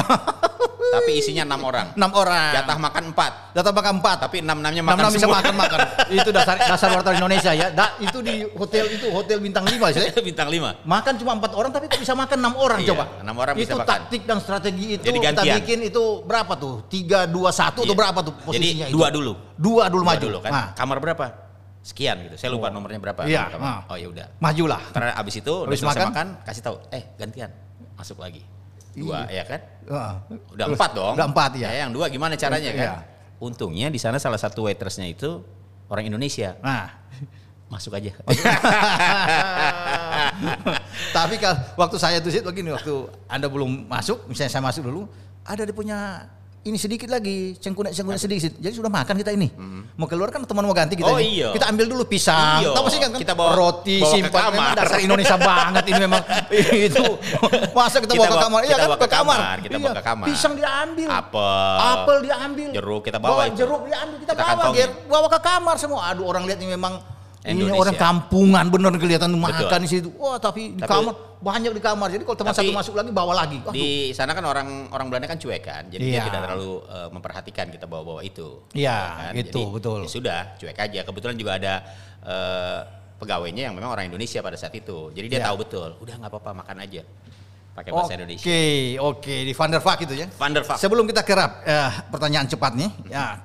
Tapi isinya enam orang. enam orang. Jatah makan empat. Jatah makan empat. Tapi enam enamnya enam makan enam bisa makan makan. itu dasar dasar wartawan Indonesia ya. Da, itu di hotel itu hotel bintang lima sih. Bintang lima. Makan cuma empat orang tapi kok bisa makan enam orang Iya, coba. enam orang itu bisa makan. taktik dan strategi itu Jadi kita bikin itu berapa tuh? Tiga dua satu atau Iya. berapa tuh posisinya Jadi itu? dua dulu. Dua dulu Dua maju. dulu kan. Nah, Kamar berapa? Sekian gitu. Saya lupa nomornya berapa. Iya, nah. Oh ya udah. majulah. Karena abis itu udah selesai makan? makan, kasih tahu, eh gantian masuk lagi. Dua ya kan? Heeh. Udah Terus, empat dong. Udah empat ya. yang dua gimana caranya kan? Iya. Untungnya di sana salah satu waitressnya itu orang Indonesia. Nah, Masuk aja. tapi kalau waktu saya tuh Sid, begini waktu Anda belum masuk, misalnya saya masuk dulu, ada dia punya ini sedikit lagi, cengkunek cengkunek sedikit. Jadi sudah makan kita ini. Mau keluar kan teman mau ganti kita Oh, ini. iya. Kita ambil dulu pisang. Iya. Tahu sih kan? Kita bawa- roti bawa ke simpan kamar. memang dasar Indonesia banget ini memang. itu. Masa kita, Kita bawa ke bawa- kamar? Iya kan bawa ke ke kamar. kamar, kita bawa Iya. ke kamar. Pisang diambil. Apel. Apel diambil. Jeruk kita bawa itu. jeruk diambil kita, Kita bawa, kantongin. Bawa ke kamar semua. Aduh orang lihat ini memang ini Indonesia. orang kampungan bener kelihatan makan di situ. Wah, tapi di Tapi- kamar banyak di kamar. Jadi kalau teman satu masuk lagi bawa lagi. Waduh. Di sana kan orang orang Belanda kan cuek kan, jadi dia Iya. tidak terlalu eh, memperhatikan kita bawa-bawa itu. Iya, kan? gitu, Jadi, betul. ya sudah, cuek aja. Kebetulan juga ada eh, pegawainya yang memang orang Indonesia pada saat itu. Jadi dia Iya. tahu betul, udah nggak apa-apa makan aja. Pakai bahasa Oke, Indonesia. oke di Van der Vaart itu ya. Van der. Sebelum kita kerap eh, pertanyaan cepat nih, ya.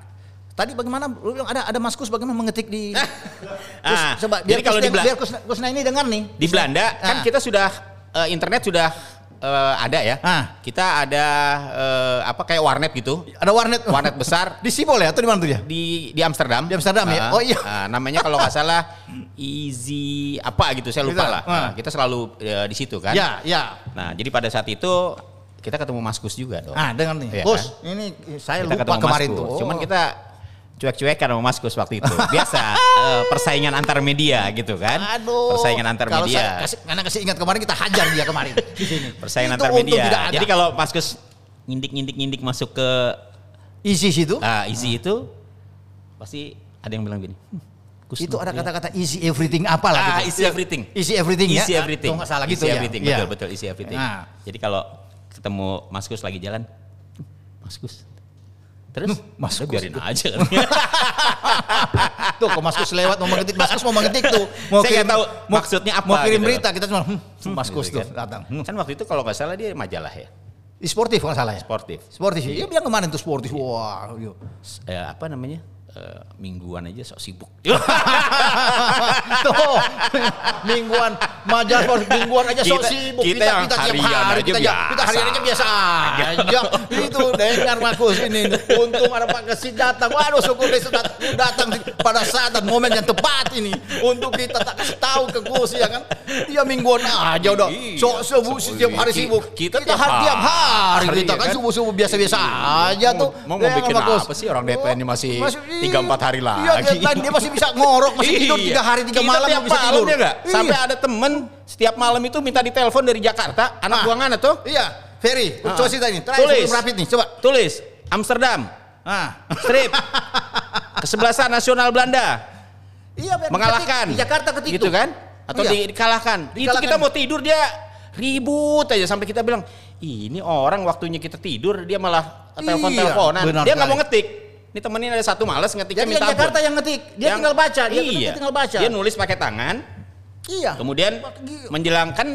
Tadi bagaimana lu bilang ada ada Maskus bagaimana mengetik di Kus, Ah, coba jadi biar kalau Kus, di Bela- biar Kus, Kusna ini dengar nih. Di Belanda kan Ah. kita sudah eh, internet sudah eh, ada ya. Ah. Kita ada eh, apa kayak warnet gitu. Ada warnet Warnet besar di Sipol ya atau di mana tuh dia? di di Amsterdam. Di Amsterdam ya? Ah, Oh, iya. ah, namanya kalau nggak salah Easy apa gitu saya lupa Kita, lah. ah. Nah, kita selalu eh, di situ kan. Ya, ya. Nah, jadi pada saat itu kita ketemu Mas Kus juga dong. Ah, dengar nih. Iya Bos, kan? ini saya kita lupa kemarin Mas Kus. tuh. Cuman Oh. kita cuek-cuekan sama Mas Kus waktu itu. Biasa eh, persaingan antar media gitu kan. Aduh. Persaingan antar kalau media. Saya kasih, karena kasih ingat kemarin kita hajar dia kemarin di sini. persaingan Itu antar media. Jadi kalau Mas Kus ngindik-ngindik-ngindik masuk ke isi situ, ah, Easy itu pasti ada yang bilang gini. "Hmm, Kus itu tuh, ada ya." kata-kata easy everything apa lah Ah, gitu. easy everything. Easy everything ya. Easy everything. Tuh nggak salah Easy gitu ya. everything. Iya. Betul betul easy everything. Nah. Jadi kalau ketemu Mas Kus lagi jalan, Mas Kus. Terus Mas udah Kus biarin tuh. aja kan. Tuh kok Maskus lewat mau mengetik, Maskus mau mengetik tuh. Mau Saya nggak tahu maksudnya apa Mau kirim gitu. berita kita cuma hmm, Maskus Gitu tuh kan. datang. Hmm. Kan waktu itu kalau nggak salah dia majalah ya, sportif kalau nggak salah ya. sportif. Sportif. Iya, dia kemarin tuh sportif. Wah, iya. S- eh, apa namanya? Eh, mingguan aja sok sibuk. Tuh, mingguan sportif mingguan aja sok Kita- sibuk. kita yang tiap harian hari aja kita, ja- kita biasa. harian aja biasa aja. Itu dengar Markus ini. Untung ada Pak Kesit datang. Waduh, syukur dia sudah datang pada saat dan momen yang tepat ini untuk kita tak kasih tahu ke Gus ya kan. Dia mingguan aja udah. Iya. Sok sibuk setiap hari sibuk. kita Kita tiap hari tiap hari hari, kita kan kan? subuh-subuh biasa-biasa aja tuh. Mau- mau bikin apa sih orang DP ini masih iya. 3-4 hari Iya, lagi. deadline dia masih bisa ngorok, masih tidur Iya. tiga hari tiga Kita malam tiap bisa tidur. ya? Iya. Sampai ada temen setiap malam itu minta ditelepon dari Jakarta, anak Ah. buangan tuh. Iya, Ferry, Ah. coba cerita ini. Terakhir Tulis. rapid nih, coba. Tulis Amsterdam, Ah. strip, kesebelasan nasional Belanda Iya, Ben, mengalahkan. di Jakarta ketik gitu tuh. kan? Atau Iya. di- dikalahkan. Itu Dikalahkan. kita mau tidur dia ribut aja sampai kita bilang, ini orang waktunya kita tidur dia malah telepon-teleponan. Iya, dia nggak mau ngetik. Ini temenin ada satu males ngetiknya Jadi minta yang Jakarta yang ngetik, dia Yang- tinggal baca, dia iya. tinggal baca. Dia nulis pakai tangan, Iya. kemudian Pagi. menjelangkan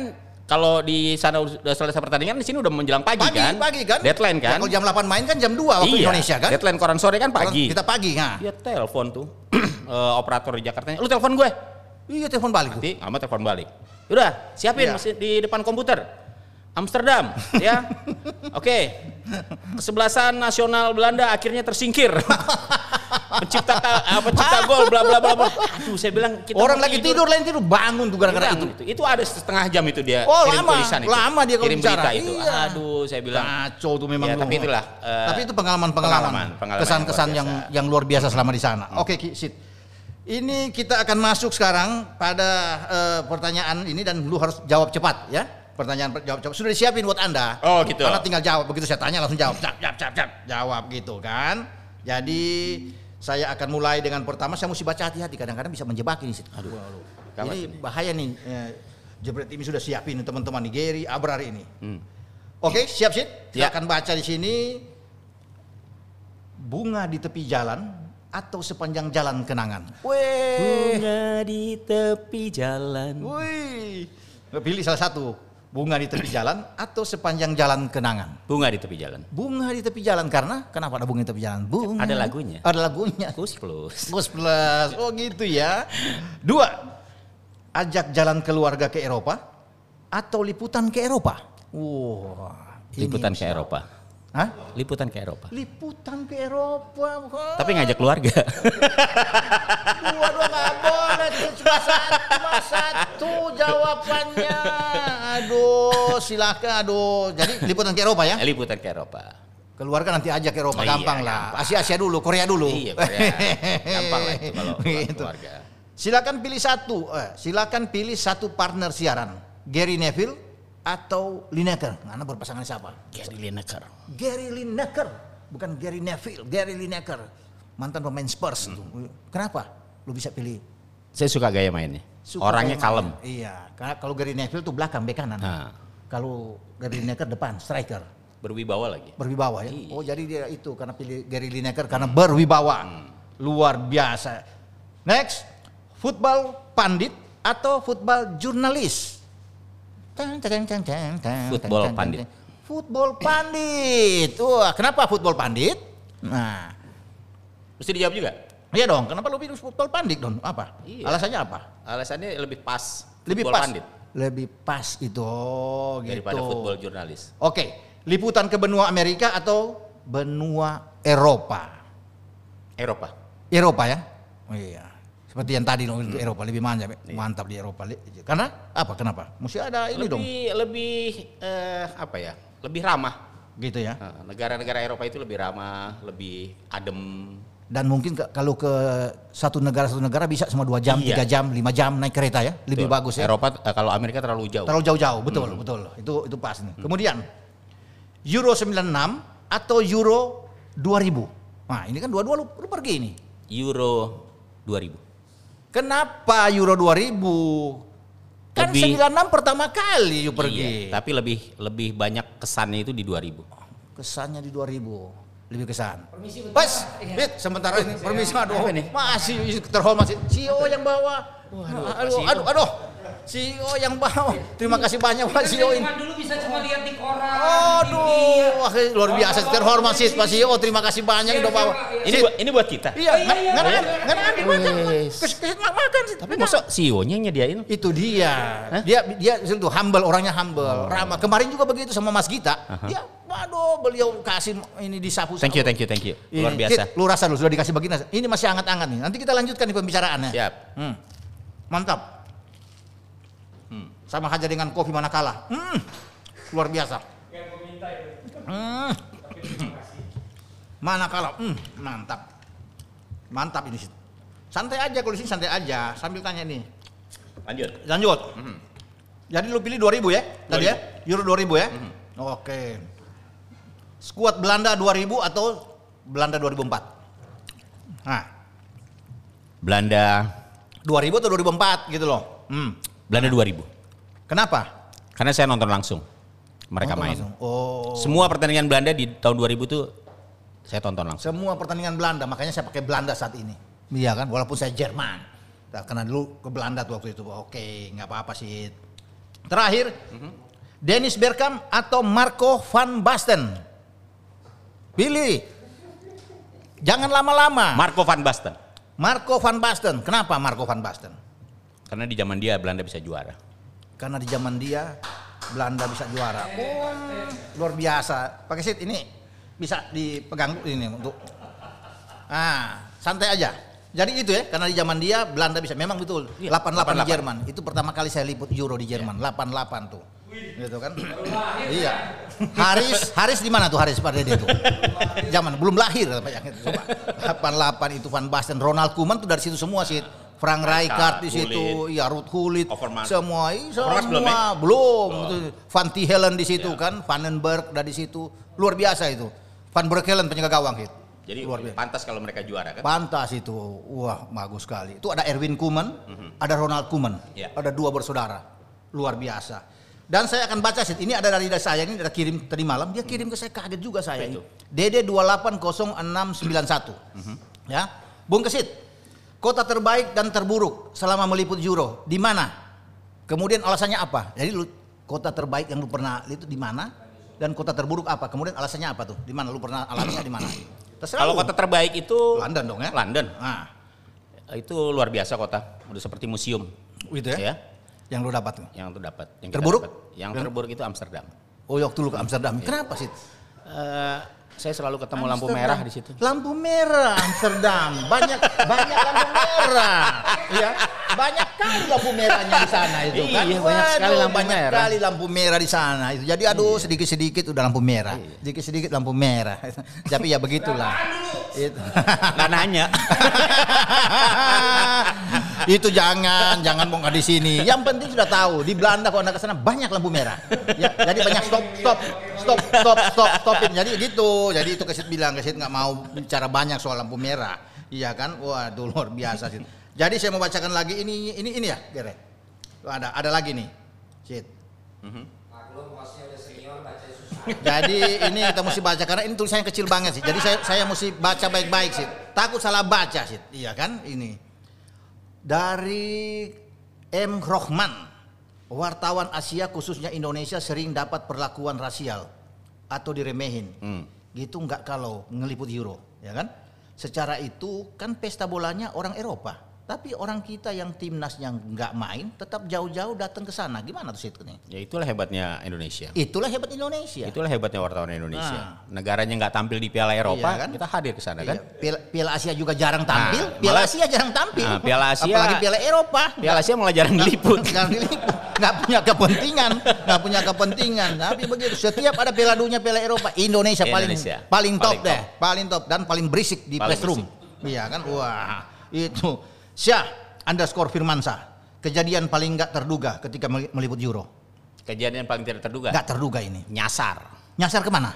kalau di sana udah selesai pertandingan di sini udah menjelang pagi, Pagi, kan? pagi kan? Deadline Ya, kan? kalau jam 8 main kan jam 2 waktu iya. Indonesia kan? Deadline koran sore kan pagi. Kita pagi, nah. Dia telepon tuh eh, operator di Jakarta. Lu telepon gue. Iya, telepon balik. Nanti Ahmad telepon balik. Udah, siapin Iya. mesin di depan komputer. Amsterdam, ya. Oke. Kesebelasan nasional Belanda akhirnya tersingkir. pencipta apa pencipta gol bla bla bla bla. Aduh, saya bilang kita Orang lagi tidur, lain tidur, bangun tuh gara-gara itu. itu. Itu ada setengah jam itu dia Oh, kirim lama. tulisan itu. Lama dia kirim bicara. berita itu. Iya. Aduh, saya bilang. Kacau tuh memang. Ya, tapi itulah, eh, tapi itu pengalaman-pengalaman. pengalaman, pengalaman Kesan-kesan yang yang luar biasa. yang luar biasa selama di sana. Oke, Ki, Sid. Ini kita akan masuk sekarang pada eh, pertanyaan ini dan lu harus jawab cepat ya. Pertanyaan jawab jawab sudah disiapin buat Anda. Oh, gitu. Karena tinggal jawab begitu saya tanya langsung jawab. Jawab, jawab, jawab, jawab. Jawab gitu kan. Jadi saya akan mulai dengan pertama saya mesti baca hati-hati kadang-kadang bisa menjebak ini. Aduh. Gawat Ini bahaya nih. Eh, Jebret ini sudah siapin teman-teman nih Gary, Abrar ini. Hmm. Oke, siap Sid? Ya. Kita akan baca di sini bunga di tepi jalan atau sepanjang jalan kenangan. Weh. Bunga di tepi jalan. Wih. Pilih salah satu. Bunga di tepi jalan atau sepanjang jalan kenangan. Bunga di tepi jalan. Bunga di tepi jalan karena kenapa ada bunga di tepi jalan? Bunga. Ada lagunya. Ada lagunya. Kus plus. Plus plus. Oh gitu ya. Dua. Ajak jalan keluarga ke Eropa atau liputan ke Eropa. Wah. ini Liputan ke. Eropa. Hah? Liputan ke Eropa. Liputan ke Eropa. Wah. Tapi ngajak keluarga. Dua dua nggak boleh cuma satu, cuma satu jawabannya. Aduh, silakan. Aduh, jadi liputan ke Eropa ya? Liputan ke Eropa. Keluarga nanti aja ke Eropa, Oh iya, gampang lah. gampang. Asia Asia dulu, Korea dulu. Iya, Korea. Gampang lah itu kalau kalau Gitu. keluarga. Silakan pilih satu. Eh, silakan pilih satu partner siaran. Gary Neville atau Lineker. Mana berpasangan siapa? Gary Lineker. Gary Lineker, bukan Gary Neville, Gary Lineker. Mantan pemain Spurs Hmm. tuh. Kenapa? Lu bisa pilih Saya suka gaya mainnya. Suka Orangnya main. kalem. Iya, karena kalau Gary Neville tuh belakang bek kanan. Nah. Kalau Gary Lineker depan striker, Berwibawa lagi. berwibawa ya. Iya. Oh, jadi dia itu karena pilih Gary Lineker karena berwibawa. Luar biasa. Next, football pandit atau football jurnalis? Football pandit. Football pandit. Wah, kenapa football pandit? Nah, Mesti dijawab juga. iya dong. Kenapa lu pilih football pandit dong? Apa? Iya. Alasannya apa? Alasannya lebih pas. lebih football pas pandit lebih pas itu oh, gitu daripada football jurnalis. oke liputan ke benua Amerika atau benua Eropa Eropa. Eropa ya oh, iya seperti yang tadi dong Hmm. itu Eropa lebih manja. Iya. mantap di Eropa karena apa kenapa mesti ada ini dong lebih lebih eh, apa ya? Lebih ramah. gitu ya Nah, Negara-negara Eropa itu lebih ramah, lebih adem. dan mungkin ke- kalau ke satu negara satu negara bisa semua dua jam Iya. tiga jam lima jam naik kereta ya lebih Betul. bagus ya Eropa eh, kalau Amerika terlalu jauh. terlalu jauh-jauh betul Hmm. betul itu itu pas nih kemudian Euro 96 atau Euro 2000 nah ini kan dua-dua lu, lu pergi ini Euro 2000. Kenapa Euro 2000 kan Lebih- 96 pertama kali you pergi. Iya, tapi lebih lebih banyak kesannya itu di 2000. kesannya di 2000 lebih kesan. Permisi Pas, Bit, sementara ini permisi aduh. Apa nih? masih terhormat sih. CEO yang bawa. Waduh, aduh CEO. aduh aduh CEO yang bawa terima kasih banyak Pak CEO ini Zaman dulu bisa cuma lihat di koran. Aduh, wah, luar biasa terhormat sih Pak CEO. Terima kasih banyak udah bawa. Ini buat ini buat kita. Iya, nggak nggak ada, nggak ada makan. Sih. Tapi masa CEO-nya yang nyediain? itu dia. Dia dia itu humble, orangnya humble, ramah. Kemarin juga begitu sama Mas Gita. Dia waduh, beliau kasih ini disapu. Thank you, thank you, thank you. Luar Ini, biasa. Kit, lu rasa lu sudah dikasih begini. Ini masih hangat-hangat nih. Nanti kita lanjutkan nih pembicaraannya. Siap. Hmm. Mantap. Hmm. Sama aja dengan kopi mana kalah. Hmm. Luar biasa. Hmm. Mana kalah. Hmm. Mantap. Mantap ini. sih. Santai aja kalau di sini santai aja. Sambil tanya nih. Lanjut. Lanjut. Jadi lu pilih 2000 ya? Tadi ya? Euro 2000 ya? Oke. Skuad Belanda 2000 atau Belanda 2004? Nah, Belanda 2000 atau 2004 gitu loh. Hmm. Belanda 2000. Kenapa? Karena saya nonton langsung mereka Nonton main. langsung. Oh. Semua pertandingan Belanda di tahun 2000 tuh saya tonton langsung. Semua pertandingan Belanda, makanya saya pakai Belanda saat ini. Iya kan, walaupun saya Jerman. Nah, karena dulu ke Belanda tuh waktu itu. Oke, nggak apa-apa sih. Terakhir, Dennis Bergkamp atau Marco van Basten? Pilih. Jangan lama-lama. Marco van Basten. Marco van Basten. Kenapa Marco van Basten? Karena di zaman dia Belanda bisa juara. Karena di zaman dia Belanda bisa juara. Oh, luar biasa. Pakai seat ini bisa dipegang ini untuk. Ah, santai aja. Jadi itu ya, karena di zaman dia Belanda bisa. Memang betul. Iya, 88 di 88. Jerman. Itu pertama kali saya liput Euro di Jerman. 88 tuh. Gitu kan? iya. Haris, Haris di mana tuh Haris pada dia tuh? Zaman belum lahir yang itu coba. 88 itu Van Basten, Ronald Koeman tuh dari situ semua sih. Frank Rijkaard di situ, ya Gullit, Overmars. semua, ih, Overmars belum, semua ya? belum. Itu Van Tichelen di situ kan, Vandenberg ada di situ, luar biasa itu. Van Breukelen penjaga gawang itu. Jadi luar biasa. pantas kalau mereka juara kan? Pantas itu, wah bagus sekali. Itu ada Erwin Koeman, ada Ronald Mhm. Ya. ada dua bersaudara, luar biasa. Dan saya akan baca sih, ini ada dari saya ini ada kirim tadi malam, dia kirim ke saya kaget juga saya. Itu? DD 280691. Mhm. Ya, Bung Kesit, kota terbaik dan terburuk selama meliput Euro di mana? Kemudian alasannya apa? Jadi lu kota terbaik yang lu pernah itu di mana? Dan kota terburuk apa? Kemudian alasannya apa tuh? Di mana lu pernah alaminya di mana? Kalau lu. kota terbaik itu London dong ya? London. Nah, Itu luar biasa kota, udah seperti museum. gitu ya? Ya, Yang lu dapat tuh. yang tuh dapat. Yang Terburuk? dapat. Yang terburuk itu Amsterdam. Oh, waktu lu ke Amsterdam. Kenapa sih? Eh, saya selalu ketemu lampu merah di situ. Lampu merah Amsterdam. Banyak banyak lampu merah. Ya, banyak kali lampu merahnya di sana itu kan. Iya, banyak sekali Waduh, lampu banyak merah. Iya. kali lampu merah di sana itu. Jadi aduh sedikit-sedikit udah lampu merah. Sedikit-sedikit lampu merah. Tapi ya begitulah. Itu. Nggak nanya. itu jangan, jangan bongkar di sini. Yang penting sudah tahu di Belanda kalau anda ke sana banyak lampu merah. Ya, jadi banyak stop, stop, stop, stop, stop, stopin. Jadi gitu. Jadi itu kesit bilang kesit nggak mau bicara banyak soal lampu merah. Iya kan? Waduh luar biasa sih. Jadi saya mau bacakan lagi ini, ini, ini ya, Gere. Tuh Ada, ada lagi nih. Sit. Maklum bosnya udah senior baca susah. Jadi ini kita mesti baca karena ini tulisannya kecil banget sih. Jadi saya saya mesti baca baik-baik sih. Takut salah baca sih. Iya kan? Ini. Dari M. Rohman, wartawan Asia khususnya Indonesia sering dapat perlakuan rasial atau diremehin. Hmm. Gitu nggak kalau ngeliput Euro, ya kan? Secara itu kan pesta bolanya orang Eropa. Tapi orang kita yang timnas yang nggak main tetap jauh-jauh datang ke sana. Gimana tuh situ nih? Ya itulah hebatnya Indonesia. Itulah hebat Indonesia. Itulah hebatnya wartawan. Indonesia. Negaranya nggak tampil di Piala Eropa, Iya kan? kita hadir ke sana Iya, kan. Piala, Piala Asia juga jarang tampil. Nah, Piala malah- Asia jarang tampil. Nah, Piala Asia- Apalagi Piala Eropa. Piala Asia malah jarang diliput. Jarang diliput. Nggak punya kepentingan, nggak punya kepentingan. Tapi begitu. Setiap ada Piala Dunia, Piala Eropa, Indonesia, paling Indonesia. paling top Paling deh, top. paling top dan paling berisik di Paling press room. Iya kan? Wah, itu. Syah underscore Firmansa. Kejadian paling nggak terduga ketika meli- meliput Euro. Kejadian paling tidak terduga. Nggak terduga ini. Nyasar Nyasar ke mana?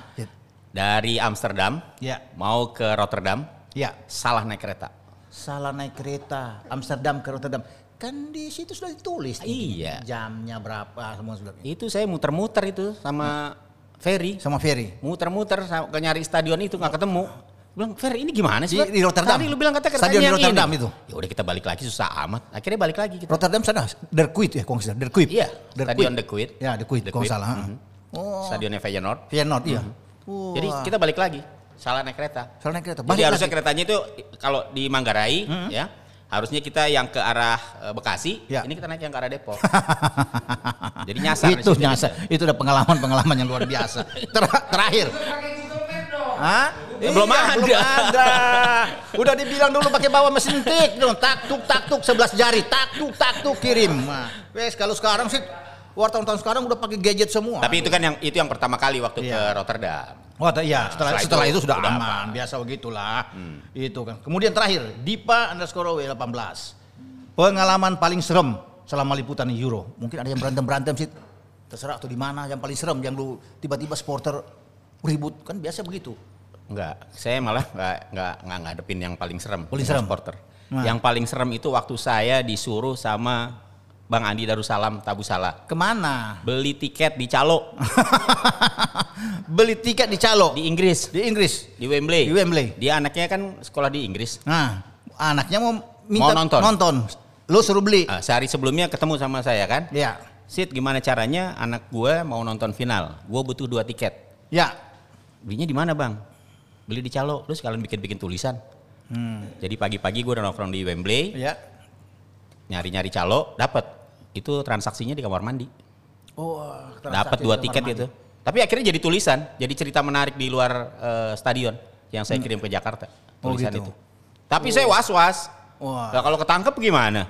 dari Amsterdam Ya, mau ke Rotterdam, ya. salah naik kereta. salah naik kereta Amsterdam ke Rotterdam kan di situ sudah ditulis Iya. jamnya berapa semua sudah Itu saya muter-muter itu sama Ferry, sama Ferry muter-muter ke nyari stadion itu nggak ketemu. Bilang Ferry ini gimana sih? Di- Fer? di Rotterdam? Tadi lu bilang kata keretanya Stadion Rotterdam ini. itu? Ya udah kita balik lagi susah amat. Akhirnya balik lagi kita. Rotterdam sana Der Kuit ya kalau nggak salah Der Kuit Iya, Der Stadion Kuit. De Kuit. ya Der Kuit kalau salah Mhm. oh Stadionnya Feyenoord. Feyenoord iya Mhm. Jadi Wah. kita balik lagi. Salah naik kereta. salah naik kereta Jadi Balik harusnya lagi. keretanya itu kalau di Manggarai ya, harusnya kita yang ke arah eh, Bekasi, Ya. ini kita naik yang ke arah Depok. Jadi nyasar itu nyasar itu udah pengalaman pengalaman yang luar biasa Ter- terakhir Hah? Ya, belum ada. Belum ada. Udah dibilang dulu pakai bawa mesin tik dong, tak tuk tak tuk 11 jari, tak tuk tak tuk kirim. Nah, wes kalau sekarang sih wartawan tahun sekarang udah pakai gadget semua. Tapi itu kan yang itu yang pertama kali waktu Iya. ke Rotterdam. Oh iya, setelah, Setelah setelah itu itu, sudah udah aman? Hmm. biasa begitulah. Itu kan. Kemudian terakhir, Dipa underscore W 18. Pengalaman paling serem selama liputan Euro. Mungkin ada yang berantem-berantem sih. Terserah tuh di mana yang paling serem yang lu tiba-tiba supporter ribut kan biasa begitu. Enggak, saya malah enggak enggak enggak ngadepin yang paling serem. Paling serem? supporter. Nah. Yang paling serem itu waktu saya disuruh sama Bang Andi Darussalam Tabusala Ke mana? beli tiket di Calo Beli tiket di Calo di Inggris, di Inggris. di Wembley. Di Wembley. Dia anaknya kan sekolah di Inggris. Nah, anaknya mau minta Mau nonton. nonton. Lu suruh beli. Ah, sehari sebelumnya ketemu sama saya kan. Ya. Sid gimana caranya anak gue mau nonton final? Gue butuh dua tiket. Ya. Belinya di mana bang? Beli di Calo. Terus kalian bikin-bikin tulisan. Hmm. Jadi pagi-pagi gue udah nongkrong di Wembley, Ya. nyari-nyari Calo, dapat. Itu transaksinya di kamar mandi. Oh, Dapat dua tiket gitu. Tapi akhirnya jadi tulisan, jadi cerita menarik di luar eh, stadion yang saya kirim ke Jakarta. Oh, Tulisan gitu. itu. Tapi saya was-was. Wah. Nah, kalau ketangkep gimana?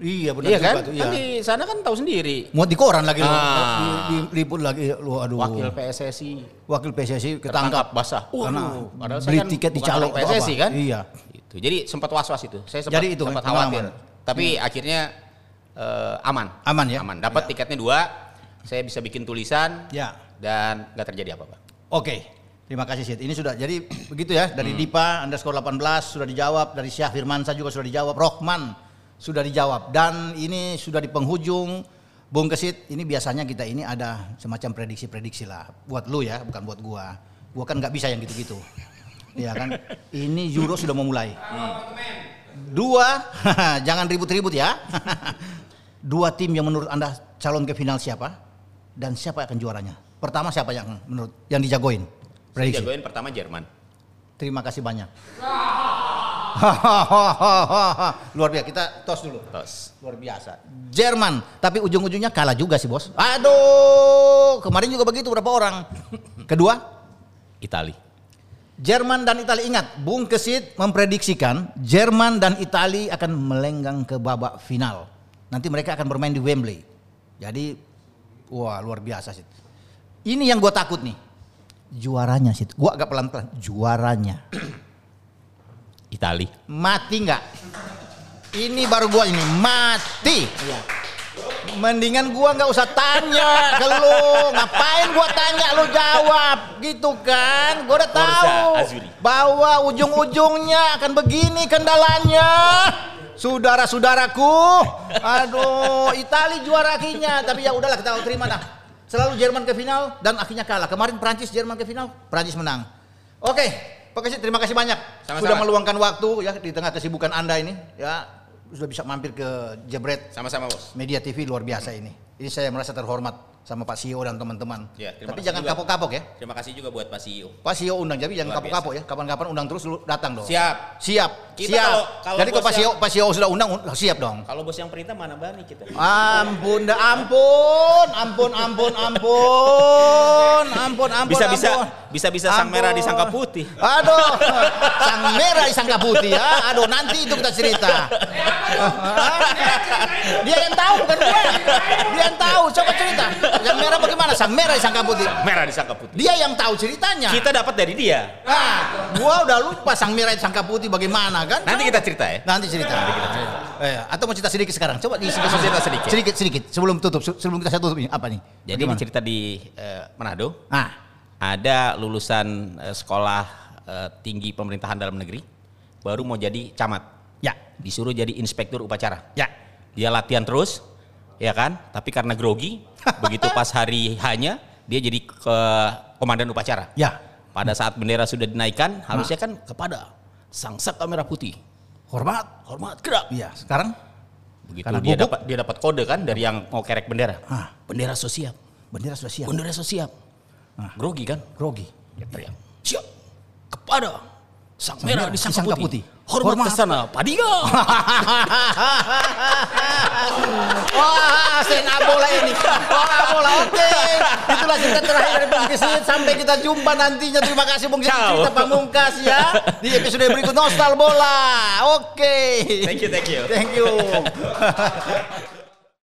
Iya benar Iya juga kan? tuh, Kan di sana kan tahu sendiri. Mau di koran lagi lu. Ah. Di, di- liput lagi lu aduh. Wakil PSSI Wakil PSSI ketangkap basah. Karena Waduh, padahal beli saya kan tiket di bukan Calo orang itu PSSI apa? kan? Iya. Itu. Jadi sempat was-was itu. Saya sempat Jadi itu sempat khawatir. tapi akhirnya eh, aman. Aman ya? Aman. Dapat Ya. tiketnya dua. Saya bisa bikin tulisan. Ya. Dan nggak terjadi apa-apa. Oke, terima kasih Sid. Ini sudah jadi begitu ya dari Hmm. Dipa underscore 18 sudah dijawab, dari Syah Firmansa juga sudah dijawab, Rohman sudah dijawab dan ini sudah di penghujung Bung Kesit, ini biasanya kita ini ada semacam prediksi-prediksi lah buat lu ya, bukan buat gua. Gua kan nggak bisa yang gitu-gitu. Iya kan? Ini Euro sudah mau mulai. Dua, jangan ribut-ribut ya. Dua tim yang menurut Anda calon ke final siapa? Dan siapa yang akan juaranya? Pertama siapa yang menurut yang dijagoin? Saya Prediksi. jagoin pertama Jerman. Terima kasih banyak. Luar biasa. Kita tos dulu. Tos. Luar biasa. Jerman, tapi ujung-ujungnya kalah juga sih, Bos. Aduh, kemarin juga begitu berapa orang. Kedua, Itali. Jerman dan Italia ingat, Bung Kesit memprediksikan Jerman dan Italia akan melenggang ke babak final. Nanti mereka akan bermain di Wembley. Jadi, wah luar biasa sih. Ini yang gue takut nih. Juaranya sih. Gue agak pelan-pelan. Juaranya. Itali. Mati nggak? Ini baru gua ini mati. Mendingan gua nggak usah tanya ke lu. Ngapain gua tanya lu jawab gitu kan? Gua udah tahu bahwa ujung-ujungnya akan begini kendalanya. Saudara-saudaraku, aduh, Itali juara akhirnya, tapi ya udahlah kita terima dah. Selalu Jerman ke final dan akhirnya kalah. Kemarin Prancis Jerman ke final, Prancis menang. Oke, Pak Kesit, terima kasih banyak Sama-sama. sudah meluangkan waktu ya di tengah kesibukan Anda ini ya sudah bisa mampir ke Jebret Sama-sama bos. Media TV luar biasa ini. Ini saya merasa terhormat sama Pak CEO dan teman-teman. Ya, terima Tapi kasih jangan juga. kapok-kapok ya. Terima kasih juga buat Pak CEO. Pak CEO undang jadi jangan Luar kapok-kapok ya. Kapan-kapan undang terus lu datang dong. Siap. Siap. Kita siap. kalau- kalau jadi kalau bos Pak CEO, yang- Pak CEO sudah undang, un- siap dong. Kalau bos yang perintah mana berani kita? Ampun, dah ampun, ampun, ampun, ampun, ampun, ampun. Bisa-bisa. Bisa-bisa sang merah disangka putih. Aduh, sang merah disangka putih ya. Aduh, nanti itu kita cerita. Dia yang tahu bukan gua. Dia yang tahu. Coba cerita. Yang merah bagaimana? Sang merah disangka putih. Merah disangka putih. Dia yang tahu ceritanya. Kita dapat dari dia. Ah, gua udah lupa sang merah disangka putih bagaimana kan? Nanti kita cerita ya. Nanti cerita. Eh, atau mau cerita sedikit sekarang? Coba di Mau cerita sedikit. Sedikit sedikit sebelum tutup sebelum kita tutup ini apa nih? Jadi ini cerita di eh, Manado. Ah, Ada lulusan eh, sekolah eh, tinggi pemerintahan dalam negeri baru mau jadi camat. ya, Disuruh jadi inspektur upacara. ya. Dia latihan terus, ya kan? Tapi karena grogi, begitu pas hari hanya dia jadi ke komandan upacara. Ya. Pada saat bendera sudah dinaikkan, harusnya kan kepada sang saka merah putih. Hormat. Hormat gerak. Iya, sekarang Begitu Karena dia dapat dia dapat kode kan dari yang mau kerek bendera. Ah. Bendera so siap. bendera sudah siap. Bendera so siap. Ah. Grogi kan? Grogi. Dia teriak. Siap. Kepada sang Sang merah disangka disangka putih. putih. Hormat, Hormat. ke sana, Padia. Wah, sepak bola ini. Wah, bola. Oke. Itulah cerita terakhir dari Bung Kesit. Sampai kita jumpa nantinya. Terima kasih Bung Ciao. cerita pamungkas ya. Di episode berikut Nostal Bola. Oke. Thank you, thank you. Thank you.